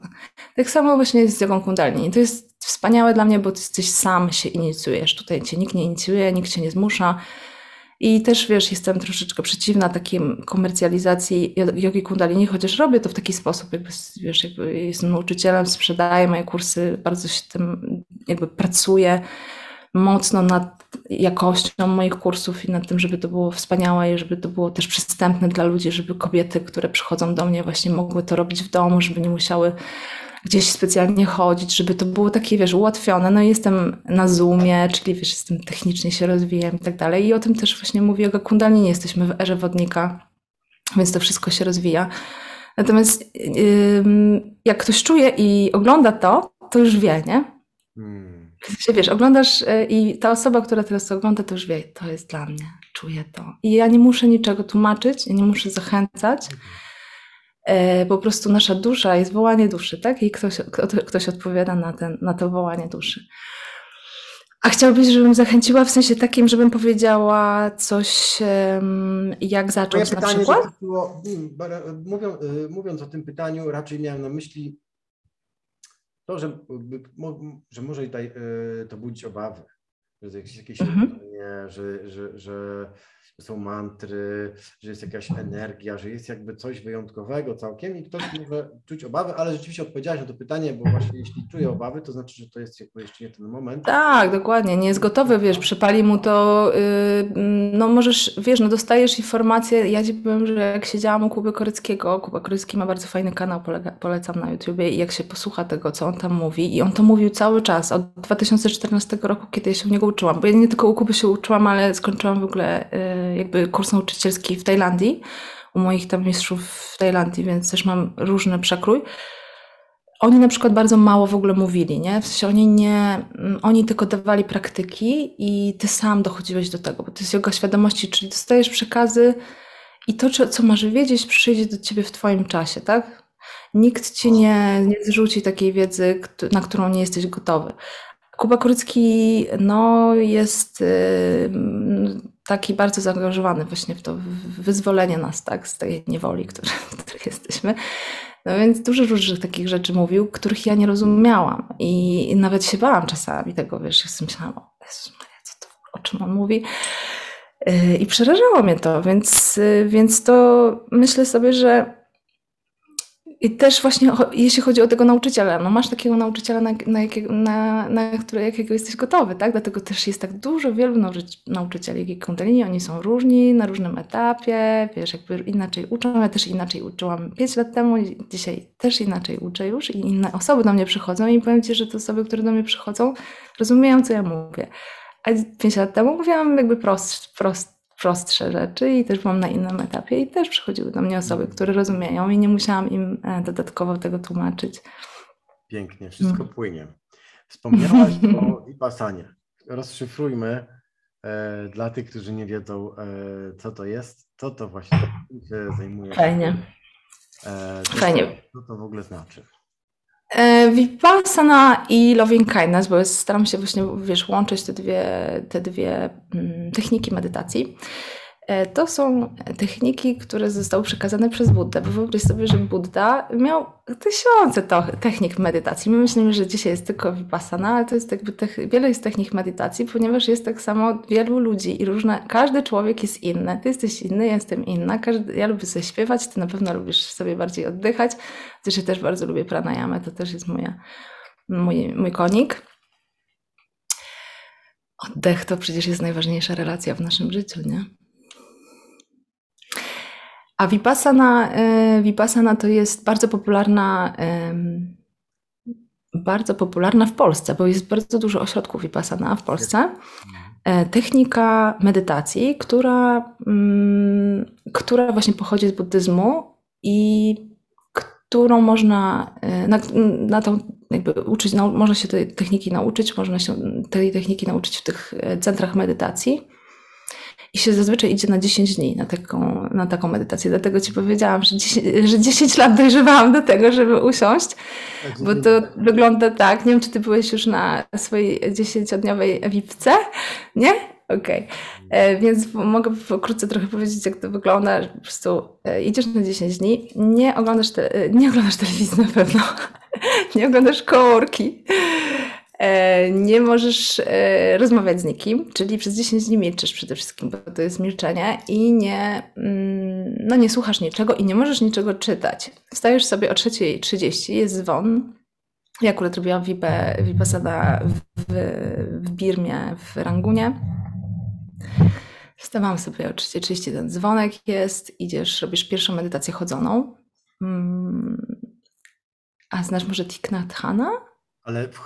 Tak samo właśnie z jogą kundalini. To jest wspaniałe dla mnie, bo ty jesteś sam się inicjujesz. Tutaj cię nikt nie inicjuje, nikt cię nie zmusza. I też wiesz, jestem troszeczkę przeciwna takiej komercjalizacji jogi kundalini, chociaż robię to w taki sposób, jakby wiesz, jakby jestem nauczycielem, sprzedaję moje kursy, bardzo się tym jakby pracuję mocno nad jakością moich kursów i nad tym, żeby to było wspaniałe i żeby to było też przystępne dla ludzi, żeby kobiety, które przychodzą do mnie właśnie mogły to robić w domu, żeby nie musiały gdzieś specjalnie chodzić, żeby to było takie, wiesz, ułatwione. No jestem na Zoomie, czyli wiesz, jestem technicznie się rozwijam i tak dalej. I o tym też właśnie mówię o Kundalini. Jesteśmy w erze wodnika, więc to wszystko się rozwija. Natomiast jak ktoś czuje i ogląda to, to już wie, nie? Hmm. Wiesz, oglądasz y, i ta osoba, która teraz to ogląda, to już wie, to jest dla mnie, czuję to. I ja nie muszę niczego tłumaczyć, ja nie muszę zachęcać. E, po prostu nasza dusza jest wołanie duszy, tak? I ktoś, ktoś odpowiada na, ten, na to wołanie duszy. A chciałbyś, żebym zachęciła w sensie takim, żebym powiedziała coś, jak zacząć Moje na przykład? Było, mówiąc, y, mówiąc o tym pytaniu, raczej miałem na myśli to, że, że może tutaj y, to budzić obawy, że jest jakieś mhm. że, że, że są mantry, że jest jakaś energia, że jest jakby coś wyjątkowego całkiem i ktoś może czuć obawy, ale rzeczywiście odpowiedziałeś na to pytanie, bo właśnie jeśli czuje obawy, to znaczy, że to jest jakby jeszcze nie ten moment. Tak, dokładnie, nie jest gotowy, wiesz, przypali mu to, yy, no możesz, wiesz, no dostajesz informacje, ja ci powiem, że jak siedziałam u Kuby Koryckiego, Kuba Korycki ma bardzo fajny kanał, polega, polecam na YouTubie i jak się posłucha tego, co on tam mówi i on to mówił cały czas, od 2014 roku, kiedy ja się u niego uczyłam, bo ja nie tylko u Kuby się uczyłam, ale skończyłam w ogóle yy, jakby kurs nauczycielski w Tajlandii, u moich tam mistrzów w Tajlandii, więc też mam różny przekrój. oni na przykład bardzo mało w ogóle mówili, nie? W sensie oni nie, mm, oni tylko dawali praktyki i ty sam dochodziłeś do tego, bo to jest yoga świadomości, czyli dostajesz przekazy i to, co masz wiedzieć, przyjdzie do ciebie w twoim czasie, tak? Nikt ci nie, nie zrzuci takiej wiedzy, na którą nie jesteś gotowy. Kuba Kurycki no, jest y, taki bardzo zaangażowany właśnie w to wyzwolenie nas tak, z tej niewoli, który, w której jesteśmy. No więc dużo różnych takich rzeczy mówił, których ja nie rozumiałam i nawet się bałam czasami tego, wiesz, ja sobie myślałam, o Jezus Maria, co to, o czym on mówi. Y, I przerażało mnie to, więc, y, więc to myślę sobie, że i też właśnie jeśli chodzi o tego nauczyciela, no masz takiego nauczyciela, na, na, jakiego, na, na które, jakiego jesteś gotowy, tak? Dlatego też jest tak dużo, wielu nauczycieli kundalini, oni są różni, na różnym etapie, wiesz, jakby inaczej uczą, ja też inaczej uczyłam 5 lat temu, dzisiaj też inaczej uczę już i inne osoby do mnie przychodzą i powiem Ci, że te osoby, które do mnie przychodzą, rozumieją, co ja mówię. A 5 lat temu mówiłam jakby prost, prost, prostsze rzeczy i też byłam na innym etapie i też przychodziły do mnie osoby, które rozumieją i nie musiałam im e, dodatkowo tego tłumaczyć. Pięknie, wszystko mm. płynie. Wspomniałaś o Vipassanie. Rozszyfrujmy e, dla tych, którzy nie wiedzą, e, co to jest, co to właśnie się zajmuje. Fajnie. E, Fajnie. Co to w ogóle znaczy? E, Vipassana i Loving Kindness, bo staram się właśnie, wiesz, łączyć te dwie, te dwie mm, techniki medytacji. E, to są techniki, które zostały przekazane przez Buddę, bo wyobraź sobie, że Buddha miał tysiące technik medytacji. My myślimy, że dzisiaj jest tylko Vipassana, ale to jest jakby wiele jest technik medytacji, ponieważ jest tak samo wielu ludzi i różne, każdy człowiek jest inny. Ty jesteś inny, ja jestem inna. Każdy, ja lubię sobie śpiewać, ty na pewno lubisz sobie bardziej oddychać. Zresztą też bardzo lubię pranayamę, to też jest moja, mój, mój konik. Oddech to przecież jest najważniejsza relacja w naszym życiu, nie? A Vipassana, e, Vipassana to jest bardzo popularna, bardzo popularna w Polsce, bo jest bardzo dużo ośrodków Vipassana w Polsce. E, technika medytacji, która, mm, która właśnie pochodzi z buddyzmu i którą można e, na, na tą jakby uczyć, no, można się tej techniki nauczyć, można się tej techniki nauczyć w tych centrach medytacji i się zazwyczaj idzie na 10 dni na taką, na taką medytację. Dlatego ci powiedziałam, że 10, że 10 lat dojrzewałam do tego, żeby usiąść, bo to wygląda tak. Nie wiem, czy ty byłeś już na swojej 10-dniowej wipce, nie? Okej. Okay. Więc mogę pokrótce trochę powiedzieć, jak to wygląda. Po prostu e, idziesz na 10 dni, nie oglądasz, te, e, nie oglądasz telewizji na pewno, nie oglądasz komórki. E, nie możesz e, rozmawiać z nikim, czyli przez 10 dni milczysz przede wszystkim, bo to jest milczenie i nie, mm, no nie słuchasz niczego i nie możesz niczego czytać. Wstajesz sobie o 3.30, jest dzwon. Ja akurat robiłam Vipassana w, w Birmie, w Rangunie. Wstawałam sobie o 3.30, ten dzwonek jest, idziesz, robisz pierwszą medytację chodzoną. Mm, a znasz może Thich Nhat Hanh? Ale w,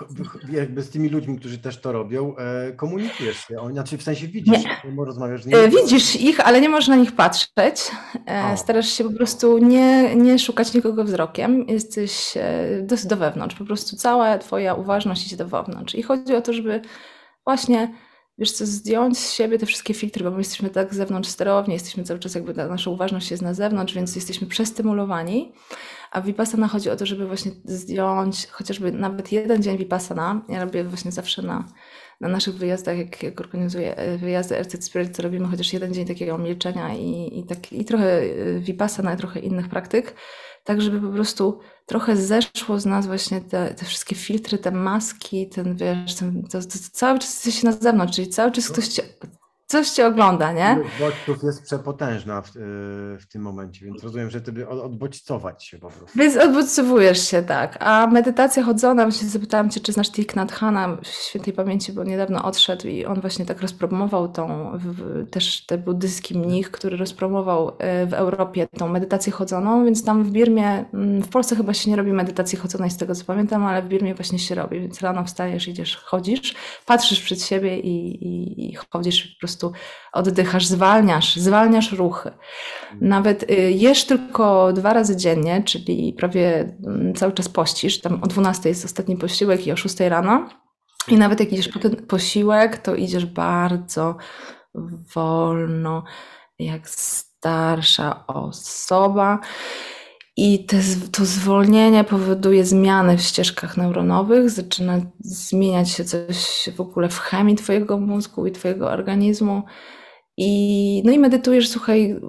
w, jakby z tymi ludźmi, którzy też to robią, e, komunikujesz się, oni, znaczy w sensie widzisz, nie. rozmawiasz z nimi. E, widzisz ich, ale nie możesz na nich patrzeć. E, starasz się po prostu nie, nie szukać nikogo wzrokiem. Jesteś e, do, do wewnątrz, po prostu cała twoja uważność idzie do wewnątrz. I chodzi o to, żeby właśnie wiesz co, zdjąć z siebie te wszystkie filtry, bo my jesteśmy tak zewnątrz sterowni, jesteśmy cały czas jakby, nasza uważność jest na zewnątrz, więc jesteśmy przestymulowani. A Vipassana chodzi o to, żeby właśnie zdjąć chociażby nawet jeden dzień Vipassana. Ja robię właśnie zawsze na, na naszych wyjazdach, jak, jak organizuję e, wyjazdy RC Spirit, to robimy chociaż jeden dzień takiego milczenia i, i, tak, i trochę e, Vipassana i trochę innych praktyk, tak żeby po prostu trochę zeszło z nas właśnie te, te wszystkie filtry, te maski, ten wiesz, ten, to, to, to cały czas jesteś na zewnątrz, czyli cały czas ktoś cię coś cię ogląda, nie? Bodźców jest przepotężna w, y, w, tym momencie, więc rozumiem, że ty by odbodźcować się po prostu. Więc odbodźcowujesz się, tak. A medytacja chodzona, właśnie zapytałam cię, czy znasz Thich Nhat Hanh w świętej pamięci, bo niedawno odszedł i on właśnie tak rozpromował tą, też ten buddyjski mnich, który rozpromował y, w Europie tą medytację chodzoną, więc tam w Birmie, mm, w Polsce chyba się nie robi medytacji chodzonej z tego co pamiętam, ale w Birmie właśnie się robi, więc rano wstajesz, idziesz, chodzisz, patrzysz przed siebie i, i, i chodzisz po prostu prostu oddychasz, zwalniasz, zwalniasz ruchy. Nawet y, jesz tylko dwa razy dziennie, czyli prawie mm, cały czas pościsz. Tam o 12 jest ostatni posiłek i o 6 rano. I nawet jak idziesz po ten posiłek, to idziesz bardzo wolno, jak starsza osoba. I te, to zwolnienie powoduje zmiany w ścieżkach neuronowych, zaczyna zmieniać się coś w ogóle w chemii Twojego mózgu i Twojego organizmu. I, no i medytujesz, słuchaj,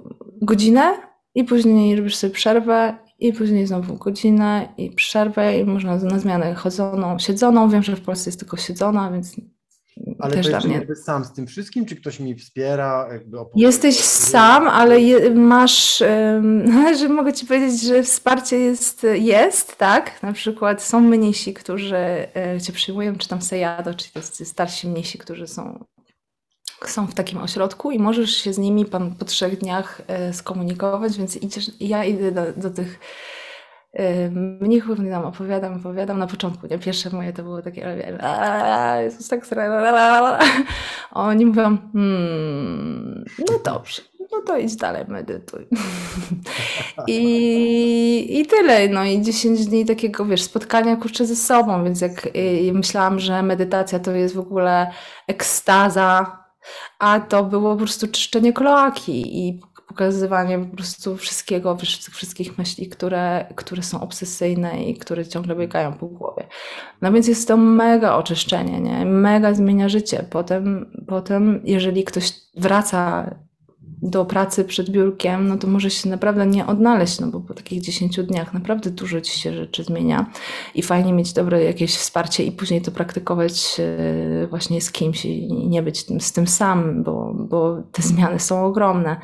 godzinę i później robisz sobie przerwę i później znowu godzinę i przerwę i można na zmianę chodzoną, siedzoną. Wiem, że w Polsce jest tylko siedzona, więc ale też to jest jakby sam z tym wszystkim, czy ktoś mi wspiera? Jakby Jesteś sam, ale je, masz, że mogę Ci powiedzieć, że wsparcie jest, jest, tak? Na przykład są mnisi, którzy e, Cię przyjmują, czy tam sejado, czyli to starsi mnisi, którzy są, są w takim ośrodku i możesz się z nimi pan po trzech dniach e, skomunikować, więc idziesz, ja idę do, do tych mnichów nam opowiadam, opowiadam na początku, nie? Pierwsze moje to było takie Jezus, tak Oni mówią, hmm, no dobrze, no to idź dalej, medytuj. I, I tyle, no i 10 dni takiego, wiesz, spotkania kurczę ze sobą, więc jak y, myślałam, że medytacja to jest w ogóle ekstaza, a to było po prostu czyszczenie kloaki i pokazywanie po prostu wszystkiego, tych wszystkich myśli, które, które są obsesyjne i które ciągle biegają po głowie. No więc jest to mega oczyszczenie, nie? mega zmienia życie. Potem, potem, jeżeli ktoś wraca do pracy przed biurkiem, no to może się naprawdę nie odnaleźć, no bo po takich 10 dniach naprawdę dużo ci się rzeczy zmienia i fajnie mieć dobre jakieś wsparcie i później to praktykować e, właśnie z kimś i nie być z tym sam, bo, bo te zmiany są ogromne.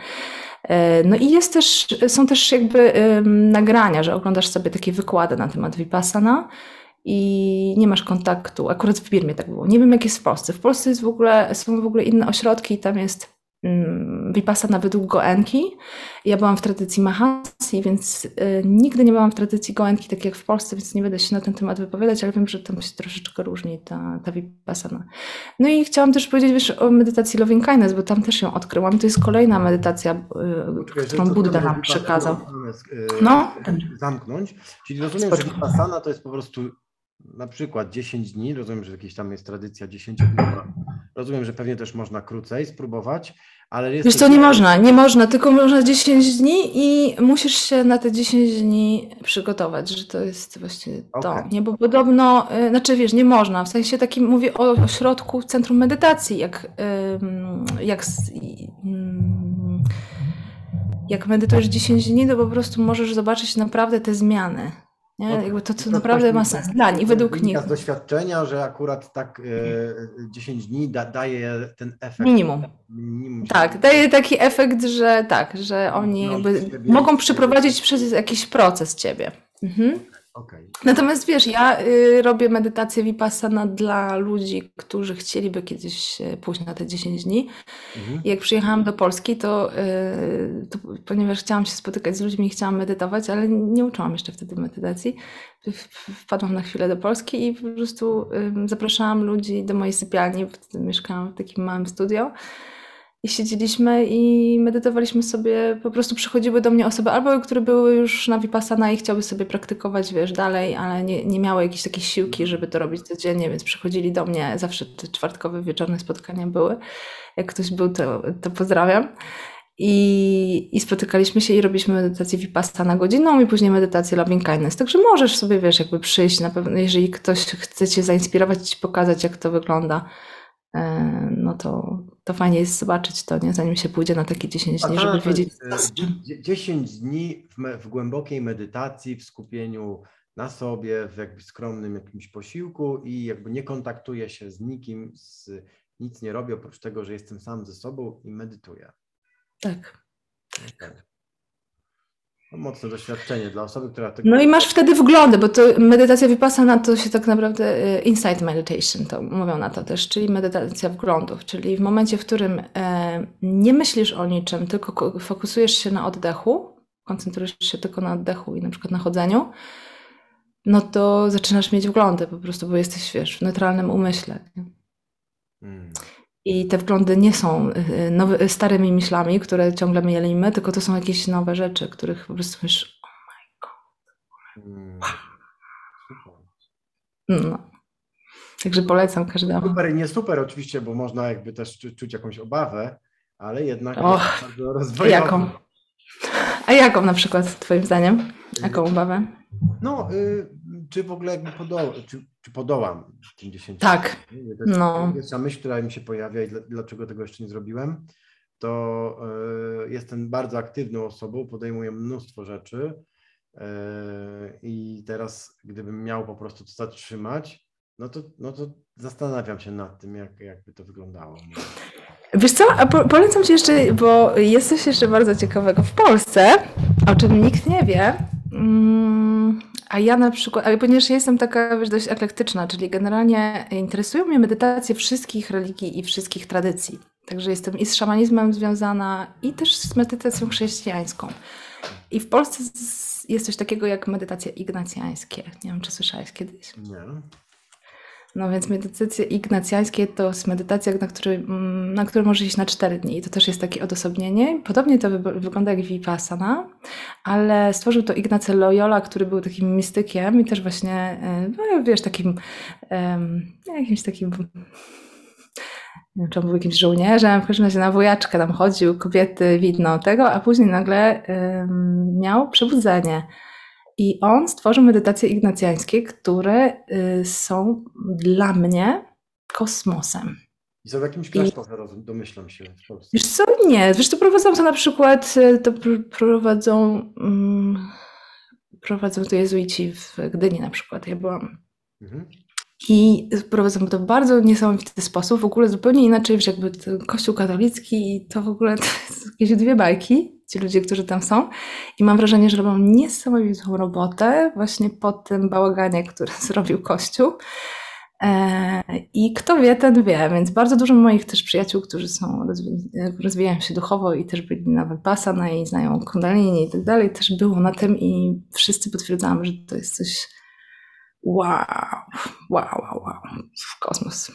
E, no i jest też, są też jakby nagrania, że oglądasz sobie takie wykłady na temat Vipassana i nie masz kontaktu. Akurat w Birmie tak było. Nie wiem, jak jest w Polsce. W Polsce jest w ogóle, są w ogóle inne ośrodki i tam jest Vipassana według Goenki. Ja byłam w tradycji Mahasi, więc y, nigdy nie byłam w tradycji Goenki, tak jak w Polsce, więc nie będę się na ten temat wypowiadać, ale wiem, że tam się troszeczkę różni ta, ta Vipassana. No i chciałam też powiedzieć wiesz, o medytacji Loving Kindness, bo tam też ją odkryłam. To jest kolejna medytacja, y, którą Buddha nam przekazał. Y, no. Zamknąć. Czyli rozumiem, że Vipassana to jest po prostu na przykład 10 dni, rozumiem, że jakieś tam jest tradycja 10 dni, rozumiem, że pewnie też można krócej spróbować, ale jest... Wiesz co, nie można, nie można, tylko można 10 dni i musisz się na te 10 dni przygotować, że to jest właśnie to, nie, bo podobno, y, znaczy wiesz, nie można, w sensie takim mówię o ośrodku Centrum Medytacji, jak, jak, jak medytujesz 10 dni, to po prostu możesz zobaczyć naprawdę te zmiany. Nie? Jakby to, co naprawdę ma sens dla nich, według nich. z doświadczenia, że akurat tak e, 10 dni da, daje ten efekt. Minimum. Minimum tak, daje taki efekt, że tak, że oni no, mogą przeprowadzić przez jakiś proces ciebie. Mhm. Okay. Natomiast wiesz, ja y, robię medytację Vipassana dla ludzi, którzy chcieliby kiedyś pójść na te 10 dni. Mhm. Jak przyjechałam do Polski, to, y, to, ponieważ chciałam się spotykać z ludźmi chciałam medytować, ale nie uczyłam jeszcze wtedy medytacji, wpadłam na chwilę do Polski i po prostu y, zapraszałam ludzi do mojej sypialni, wtedy mieszkałam w takim małym studio i siedzieliśmy i medytowaliśmy sobie, po prostu przychodziły do mnie osoby albo, które były już na Vipassana i chciały sobie praktykować, wiesz, dalej, ale nie, nie miały jakiejś takiej siłki, żeby to robić codziennie, więc przychodzili do mnie, zawsze te czwartkowe wieczorne spotkania były. Jak ktoś był, to, to pozdrawiam. I, I spotykaliśmy się i robiliśmy medytację Vipassana godziną i później medytację Loving Kindness. Także możesz sobie, wiesz, jakby przyjść na pewno, jeżeli ktoś chce Cię zainspirować, Ci pokazać, jak to wygląda, e, no to, to fajnie jest zobaczyć to, nie? zanim się pójdzie na takie 10 dni, żeby wiedzieć. 10 e, dni w, w, głębokiej medytacji, w skupieniu na sobie, w jakby skromnym jakimś posiłku i jakby nie kontaktuję się z nikim, z, nic nie robię oprócz tego, że jestem sam ze sobą i medytuję. Tak. Okay. No, mocne doświadczenie dla osoby, która tego... No i masz wtedy wglądy, bo to medytacja wypasana to się tak naprawdę y, insight meditation, to mówią na to też, czyli medytacja wglądów, czyli w momencie, w którym e, nie myślisz o niczym, tylko fokusujesz się na oddechu, koncentrujesz się tylko na oddechu i na przykład na chodzeniu, no to zaczynasz mieć wglądy po prostu, bo jesteś, wiesz, w neutralnym umyśle. Hmm. I te wglądy nie są y, nowy, starymi myślami, które ciągle mielimy, tylko to są jakieś nowe rzeczy, których po prostu myślisz, oh my god. Mm. No. Także polecam każdemu. Super i nie super oczywiście, bo można jakby też czu- czuć jakąś obawę, ale jednak jest bardzo rozwojowy. Jaką? A jaką na przykład, Twoim zdaniem? Jaką obawę? No, y, czy w ogóle jakby podoła, czy, czy podołam tym 10 Tak. To jest No. Pierwsza myśl, która mi się pojawia i dla, dlaczego tego jeszcze nie zrobiłem, to y, jestem bardzo aktywną osobą, podejmuję mnóstwo rzeczy y, i teraz gdybym miał po prostu to zatrzymać, no to, no to zastanawiam się nad tym, jak, jakby to wyglądało. Wiesz co, po, polecam Ci jeszcze, bo jest coś jeszcze bardzo ciekawego w Polsce, o czym nikt nie wie. Mm, A ja na przykład, ale ponieważ jestem taka wiesz, dość eklektyczna, czyli generalnie interesują mnie medytacje wszystkich religii i wszystkich tradycji. Także jestem i z szamanizmem związana, i też z medytacją chrześcijańską. I w Polsce jest coś takiego jak medytacje ignacjańskie. Nie wiem, czy słyszałeś kiedyś. Nie. No więc medytacje ignacjańskie to jest medytacja, na której, mm, na której możesz iść na 4 dni. I to też jest takie odosobnienie. Podobnie to wy, wygląda jak Vipassana, ale stworzył to Ignacy Loyola, który był takim mistykiem i też właśnie, e, no, wiesz, takim jakimś takim nie wiem, czy on był jakimś żołnierzem, w każdym razie na wojaczkę tam chodził, kobiety, widno tego, a później nagle miał przebudzenie. I on stworzył medytacje ignacjańskie, które y, są dla mnie kosmosem. I są w jakimś klasztorze, roz- domyślam się, w Polsce. Wiesz co? Nie. Wiesz, to prowadzą to na przykład, y, to pr- prowadzą, mm, prowadzą to jezuici w Gdyni na przykład. Ja byłam. Mhm. I prowadzą to w bardzo niesamowity sposób, w ogóle zupełnie inaczej, wiesz, jakby kościół katolicki i to w ogóle to jest jakieś dwie bajki, ci ludzie, którzy tam są. I mam wrażenie, że robią niesamowitą robotę właśnie po tym bałaganie, który zrobił kościół. E, I kto wie, ten wie, więc bardzo dużo moich też przyjaciół, którzy są rozwi- rozwijają się duchowo i też byli na Vipassana i znają kundalini i tak dalej, też było na tym i wszyscy potwierdzamy, że to jest coś wow, wow, wow, wow, w kosmos.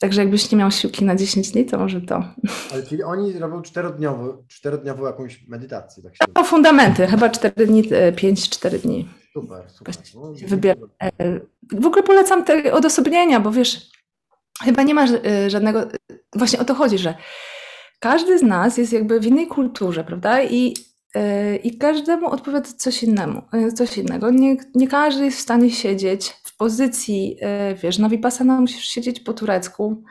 Także jakbyś nie miał siłki na 10 dni, to może to. Ale czyli oni robią czterodniową, czterodniową jakąś medytację, tak się O, fundamenty, chyba 4 dni, 5-4 dni. Super, super. No, Wybier- E, W ogóle polecam te odosobnienia, bo wiesz, chyba nie ma e, żadnego. Właśnie o to chodzi, że każdy z nas jest jakby w innej kulturze, prawda? I, e, i każdemu odpowiada coś innemu, e, coś innego. Nie, nie każdy jest w stanie siedzieć w pozycji, e, wiesz, na Vipassana musisz siedzieć po turecku.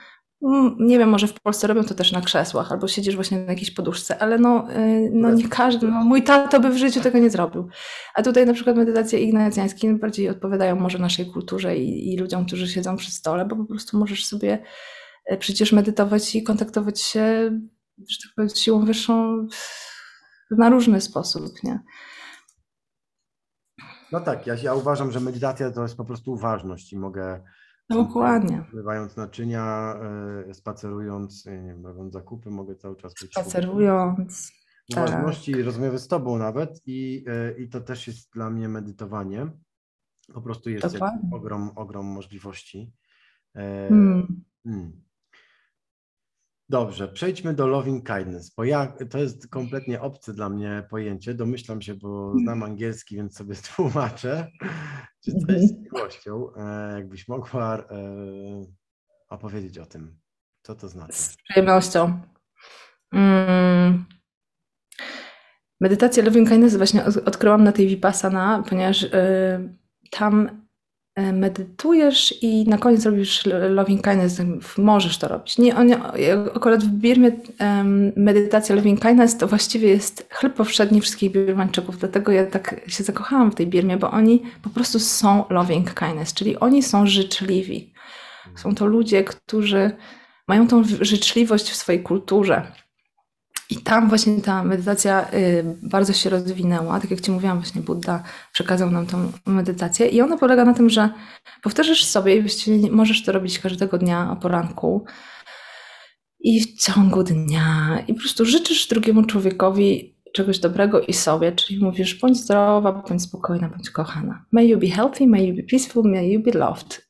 Mm, Nie wiem, może w Polsce robią to też na krzesłach, albo siedzisz właśnie na jakiejś poduszce, ale no, e, no nie każdy, no, mój tato by w życiu tego nie zrobił. A tutaj na przykład medytacje ignacjańskie bardziej odpowiadają może naszej kulturze i, i ludziom, którzy siedzą przy stole, bo po prostu możesz sobie przecież medytować i kontaktować się, że tak powiem, z siłą wyższą na różny sposób, nie? No tak, ja, ja uważam, że medytacja to jest po prostu uważność i mogę Dokładnie. Zmywając naczynia, e, spacerując, nie wiem, robiąc zakupy, mogę cały czas być Spacerując. uważności, rozmowy z tobą nawet i, e, i to też jest dla mnie medytowanie. Po prostu jest Dokładnie. ogrom, ogrom możliwości. E, Mm. Dobrze, przejdźmy do loving kindness, bo ja, to jest kompletnie obce dla mnie pojęcie. Domyślam się, bo znam angielski, więc sobie tłumaczę, czy to jest z miłością. E, jakbyś mogła e, opowiedzieć o tym, co to znaczy. Z przyjemnością. Mm. Medytację Loving Kindness właśnie od- odkryłam na tej Vipassana, ponieważ y, tam medytujesz i na koniec robisz Loving Kindness, możesz to robić. Nie, on, akurat w Birmie medytacja Loving Kindness to właściwie jest chleb powszedni wszystkich Birmańczyków, dlatego ja tak się zakochałam w tej Birmie, bo oni po prostu są Loving Kindness, czyli oni są życzliwi. Są to ludzie, którzy mają tą życzliwość w swojej kulturze. I tam właśnie ta medytacja y, bardzo się rozwinęła. Tak jak Ci mówiłam, właśnie Buddha przekazał nam tą medytację. I ona polega na tym, że powtarzasz sobie i możesz to robić każdego dnia o poranku i w ciągu dnia. I po prostu życzysz drugiemu człowiekowi czegoś dobrego i sobie, czyli mówisz bądź zdrowa, bądź spokojna, bądź kochana. May you be healthy, may you be peaceful, may you be loved.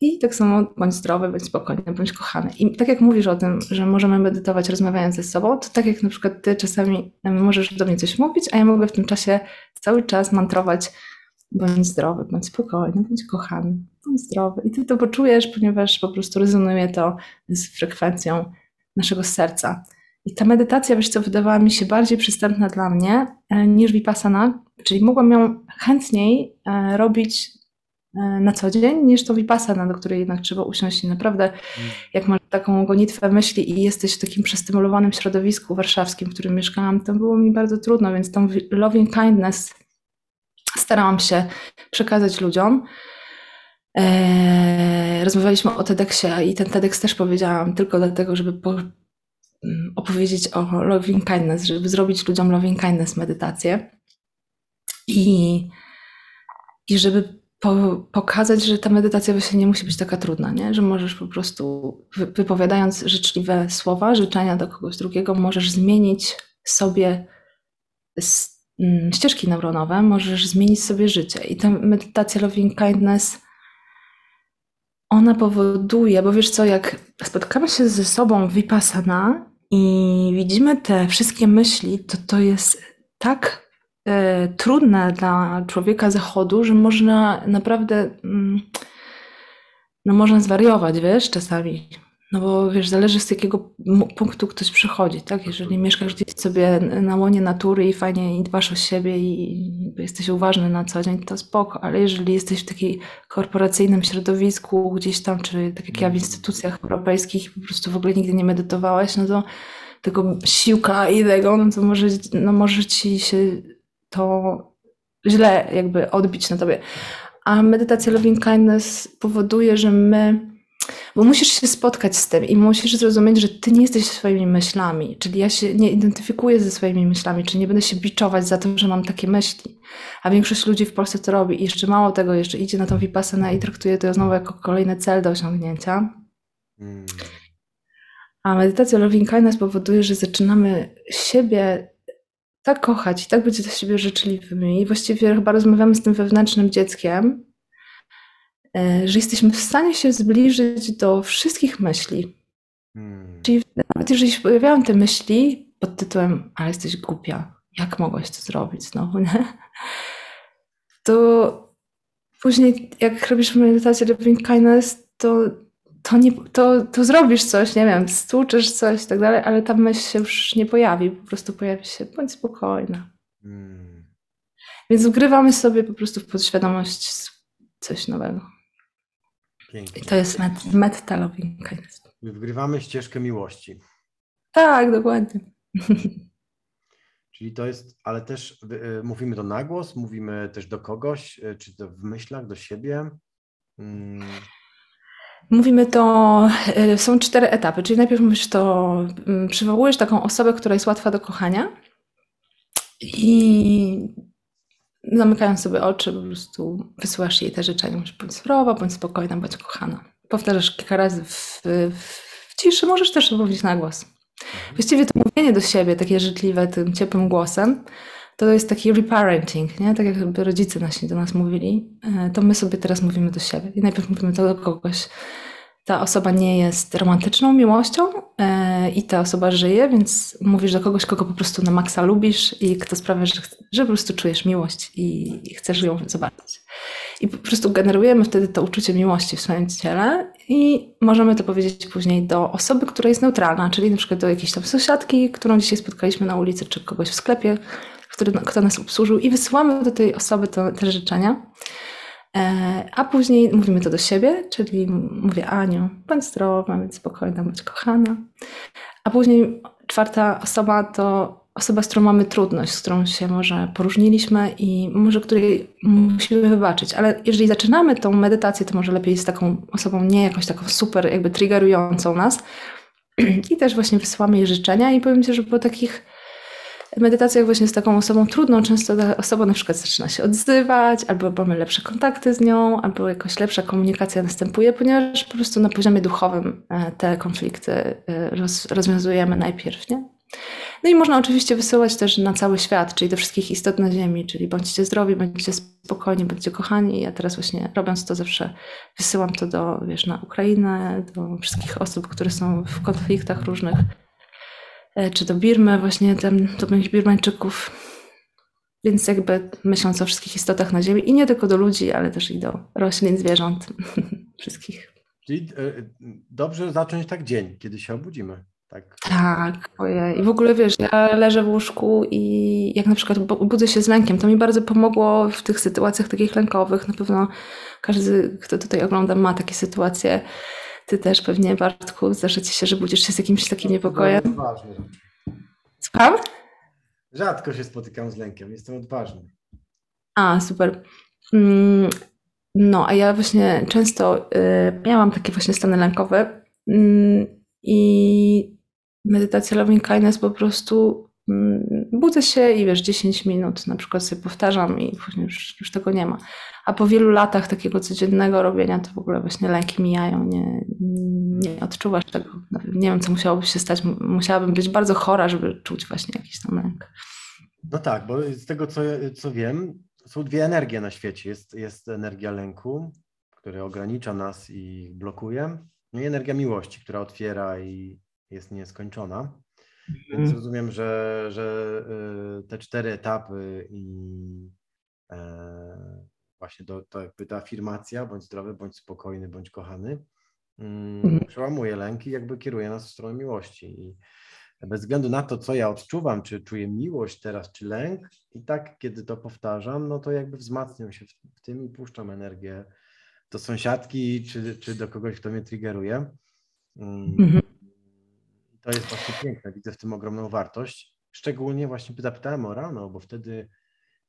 I tak samo bądź zdrowy, bądź spokojny, bądź kochany. I tak jak mówisz o tym, że możemy medytować rozmawiając ze sobą, to tak jak na przykład ty czasami możesz do mnie coś mówić, a ja mogę w tym czasie cały czas mantrować bądź zdrowy, bądź spokojny, bądź kochany, bądź zdrowy. I ty to poczujesz, ponieważ po prostu rezonuje to z frekwencją naszego serca. I ta medytacja, wiesz co, wydawała mi się bardziej przystępna dla mnie e, niż Vipassana, czyli mogłam ją chętniej e, robić na co dzień niż to Vipassana, do której jednak trzeba usiąść i naprawdę mm. jak masz taką gonitwę myśli i jesteś w takim przestymulowanym środowisku warszawskim, w którym mieszkałam, to było mi bardzo trudno, więc tą loving kindness starałam się przekazać ludziom. rozmawialiśmy o TEDxie i ten TEDx też powiedziałam tylko dlatego, żeby po, Mm, opowiedzieć o loving kindness, żeby zrobić ludziom loving kindness medytację i, i żeby po, pokazać, że ta medytacja właśnie nie musi być taka trudna, nie? że możesz po prostu wypowiadając życzliwe słowa, życzenia do kogoś drugiego, możesz zmienić sobie mm, ścieżki neuronowe, możesz zmienić sobie życie. I ta medytacja loving kindness ona powoduje, bo wiesz co, jak spotkamy się ze sobą vipassana i widzimy te wszystkie myśli, to to jest tak trudne dla człowieka zachodu, że można naprawdę, mm, no można zwariować, wiesz, czasami. No bo wiesz, zależy z jakiego punktu ktoś przychodzi, tak? Jeżeli mieszkasz gdzieś sobie na łonie natury i fajnie i dbasz o siebie i jesteś uważny na co dzień, to spoko, ale jeżeli jesteś w takim korporacyjnym środowisku gdzieś tam, czy tak jak ja w mhm. instytucjach europejskich po prostu w ogóle nigdy nie medytowałeś, no to tego siłka i tego, no to może, no może ci się to źle jakby odbić na tobie. A medytacja Loving Kindness powoduje, że my bo musisz się spotkać z tym i musisz zrozumieć, że ty nie jesteś swoimi myślami. Czyli ja się nie identyfikuję ze swoimi myślami, czyli nie będę się biczować za to, że mam takie myśli. A większość ludzi w Polsce to robi i jeszcze mało tego, jeszcze idzie na tą vipassanę i traktuje to znowu jako kolejny cel do osiągnięcia. Hmm. A medytacja loving kindness powoduje, że zaczynamy siebie tak kochać i tak być do siebie życzliwymi. I właściwie chyba rozmawiamy z tym wewnętrznym dzieckiem, E, że jesteśmy w stanie się zbliżyć do wszystkich myśli. Hmm. Czyli nawet jeżeli się pojawiają te myśli pod tytułem, ale jesteś głupia, jak mogłaś to zrobić znowu, nie? To później jak robisz medytację Loving Kindness, to, to, nie, to, to zrobisz coś, nie wiem, stłuczysz coś i tak dalej, ale ta myśl się już nie pojawi, po prostu pojawi się, bądź spokojna. Hmm. Więc wgrywamy sobie po prostu w podświadomość coś nowego. Pięknie. I to jest met, metta loving kindness. Wgrywamy ścieżkę miłości. Tak, dokładnie. Czyli to jest, ale też y, mówimy to na głos, mówimy też do kogoś, y, czy to w myślach, do siebie. Hmm. Mówimy to, y, są cztery etapy, czyli najpierw mówisz to, mm, przywołujesz taką osobę, która jest łatwa do kochania i zamykając sobie oczy, po prostu wysyłasz jej te życzenia. Możesz bądź zdrowa, bądź spokojna, bądź kochana. Powtarzasz kilka razy w, w ciszy, możesz też to powiedzieć na głos. Właściwie to mówienie do siebie, takie życzliwe, tym ciepłym głosem, to jest taki reparenting, nie? Tak jakby rodzice nasi do nas mówili, e, to my sobie teraz mówimy do siebie. I najpierw mówimy to do kogoś, ta osoba nie jest romantyczną miłością e, i ta osoba żyje, więc mówisz do kogoś, kogo po prostu na maksa lubisz i kto sprawia, że, że po prostu czujesz miłość i, chcesz ją zobaczyć. I po prostu generujemy wtedy to uczucie miłości w swoim ciele i możemy to powiedzieć później do osoby, która jest neutralna, czyli na przykład do jakiejś tam sąsiadki, którą dzisiaj spotkaliśmy na ulicy, czy kogoś w sklepie, który, kto nas obsłużył i wysyłamy do tej osoby to, te życzenia. E, a później mówimy to do siebie, czyli mówię Aniu, bądź zdrowa, bądź spokojna, bądź kochana. A później czwarta osoba to osoba, z którą mamy trudność, z którą się może poróżniliśmy i może której musimy wybaczyć. Ale jeżeli zaczynamy tą medytację, to może lepiej z taką osobą nie jakąś taką super jakby triggerującą nas. I też właśnie wysyłamy jej życzenia i powiem Ci, że po takich medytacjach właśnie z taką osobą trudną, często ta osoba na przykład zaczyna się odzywać, albo mamy lepsze kontakty z nią, albo jakoś lepsza komunikacja następuje, ponieważ po prostu na poziomie duchowym e, te konflikty e, roz, rozwiązujemy najpierw, nie? No i można oczywiście wysyłać też na cały świat, czyli do wszystkich istot na Ziemi, czyli bądźcie zdrowi, bądźcie spokojni, bądźcie kochani. Ja teraz właśnie robiąc to zawsze wysyłam to do, wiesz, na Ukrainę, do wszystkich osób, które są w konfliktach różnych, czy do Birmy, właśnie tam, do moich Birmańczyków. Więc jakby myśląc o wszystkich istotach na Ziemi i nie tylko do ludzi, ale też i do roślin, zwierząt, wszystkich. Czyli e, dobrze zacząć tak dzień, kiedy się obudzimy. Tak. Tak, ojej. I w ogóle wiesz, ja leżę w łóżku i jak na przykład budzę się z lękiem, to mi bardzo pomogło w tych sytuacjach takich lękowych. Na pewno każdy, kto tutaj ogląda, ma takie sytuacje. Ty też pewnie, Bartku, zdarza ci się, że budzisz się z jakimś takim niepokojem. Odważny. Słucham? Rzadko się spotykam z lękiem, jestem odważny. A, super. Mm, no, a ja właśnie często y, miałam takie właśnie stany lękowe mm, i medytacja loving kindness po prostu budzę się i wiesz, 10 minut na przykład sobie powtarzam i później już, już tego nie ma. A po wielu latach takiego codziennego robienia to w ogóle właśnie lęki mijają, nie, nie odczuwasz tego. Nie wiem, co musiałoby się stać. Musiałabym być bardzo chora, żeby czuć właśnie jakiś tam lęk. No tak, bo z tego co, co wiem, są dwie energie na świecie. Jest, jest energia lęku, która ogranicza nas i blokuje, no i energia miłości, która otwiera i jest nieskończona. Więc mhm. rozumiem, że, że y, te cztery etapy i e, właśnie to, to jakby ta afirmacja, bądź zdrowy, bądź spokojny, bądź kochany, mm, mhm. przełamuje lęki, jakby kieruje nas w stronę miłości. I bez względu na to, co ja odczuwam, czy czuję miłość teraz, czy lęk, i tak, kiedy to powtarzam, no to jakby wzmacniam się w, w tym i puszczam energię do sąsiadki, czy, czy do kogoś, kto mnie triggeruje. Mm, mhm. To jest właśnie piękne, widzę w tym ogromną wartość. Szczególnie właśnie zapytałem o rano, bo wtedy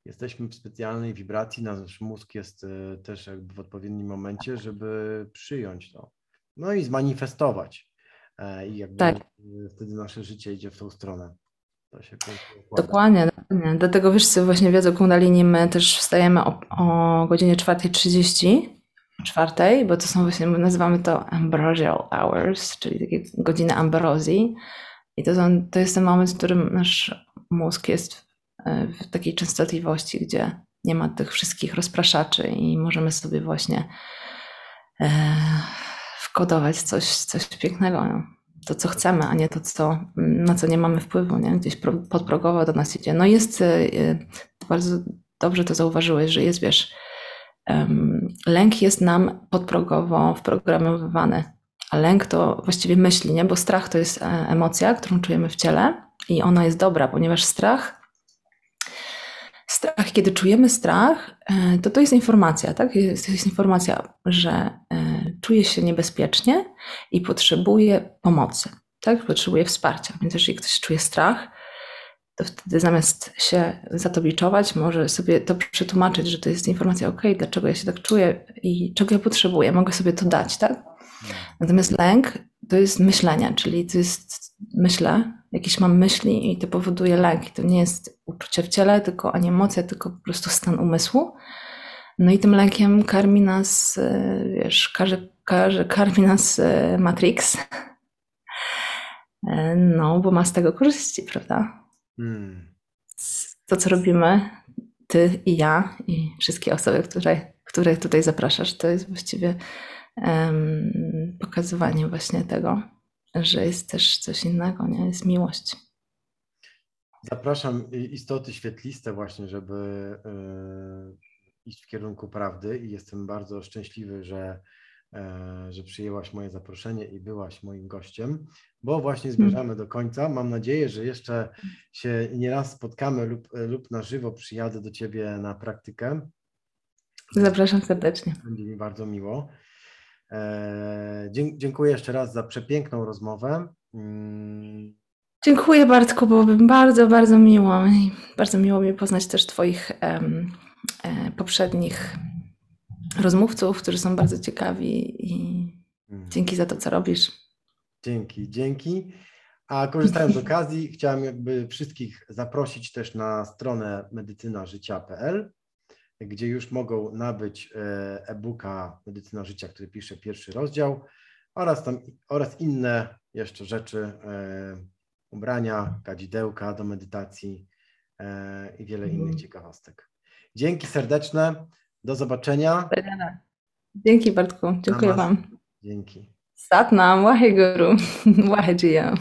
jesteśmy w specjalnej wibracji, nasz mózg jest e, też jakby w odpowiednim momencie, żeby przyjąć to. No i zmanifestować. E, I jakby tak. wtedy nasze życie idzie w tą stronę. Dokładnie, dokładnie. Dlatego wiesz co, właśnie wiedzą Kundalini my też wstajemy o, o godzinie 4.30 czwartej, bo to są właśnie, nazywamy to ambrosial hours, czyli takie godziny ambrozji. I to, są, to jest ten moment, w którym nasz mózg jest e, w takiej częstotliwości, gdzie nie ma tych wszystkich rozpraszaczy i możemy sobie właśnie e, wkodować coś, coś pięknego. No. To, co chcemy, a nie to, co, na co nie mamy wpływu, nie? gdzieś podprogowo do nas idzie. No jest, e, bardzo dobrze to zauważyłeś, że jest, wiesz, lęk jest nam podprogowo wprogramowany. A lęk to właściwie myśli, nie? bo strach to jest e, emocja, którą czujemy w ciele i ona jest dobra, ponieważ strach, strach, kiedy czujemy strach, e, to to jest informacja, tak? Jest, jest informacja, że e, czuję się niebezpiecznie i potrzebuję pomocy, tak? Potrzebuję wsparcia. Więc jeżeli ktoś czuje strach, to wtedy zamiast się za to biczować, może sobie to przetłumaczyć, że to jest informacja, ok, dlaczego ja się tak czuję i czego ja potrzebuję, mogę sobie to dać, tak? Natomiast lęk to jest myślenie, czyli to jest myślę, jakieś mam myśli i to powoduje lęk. I to nie jest uczucie w ciele, tylko ani emocja, tylko po prostu stan umysłu. No i tym lękiem karmi nas, e, wiesz, każe, każe, karmi nas e, Matrix. E, no, bo ma z tego korzyści, prawda? Hmm. To, co robimy, ty i ja, i wszystkie osoby, które, które tutaj zapraszasz, to jest właściwie um, pokazywanie właśnie tego, że jest też coś innego, nie? Jest miłość. Zapraszam istoty świetliste właśnie, żeby y, iść w kierunku prawdy i jestem bardzo szczęśliwy, że że przyjęłaś moje zaproszenie i byłaś moim gościem, bo właśnie hmm. zmierzamy do końca. Mam nadzieję, że jeszcze się nieraz spotkamy lub, lub na żywo przyjadę do Ciebie na praktykę. Zapraszam serdecznie. Będzie mi bardzo miło. E, dziękuję jeszcze raz za przepiękną rozmowę. Mm. Dziękuję Bartku, byłoby bardzo, bardzo miło. Bardzo miło mi poznać też Twoich um, poprzednich rozmówców, którzy są bardzo ciekawi i mhm. dzięki za to, co robisz. Dzięki, dzięki. A korzystając z okazji, chciałem jakby wszystkich zaprosić też na stronę medycynażycia.pl, gdzie już mogą nabyć e, e-booka Medycyna Życia, który pisze pierwszy rozdział oraz, tam, oraz inne jeszcze rzeczy, e, ubrania, kadzidełka do medytacji e, i wiele innych Mhm. ciekawostek. Dzięki serdeczne, do zobaczenia. Dzięki Bartku, dziękuję. Wam. Dzięki. Satnam, Waheguru, Wahejiya.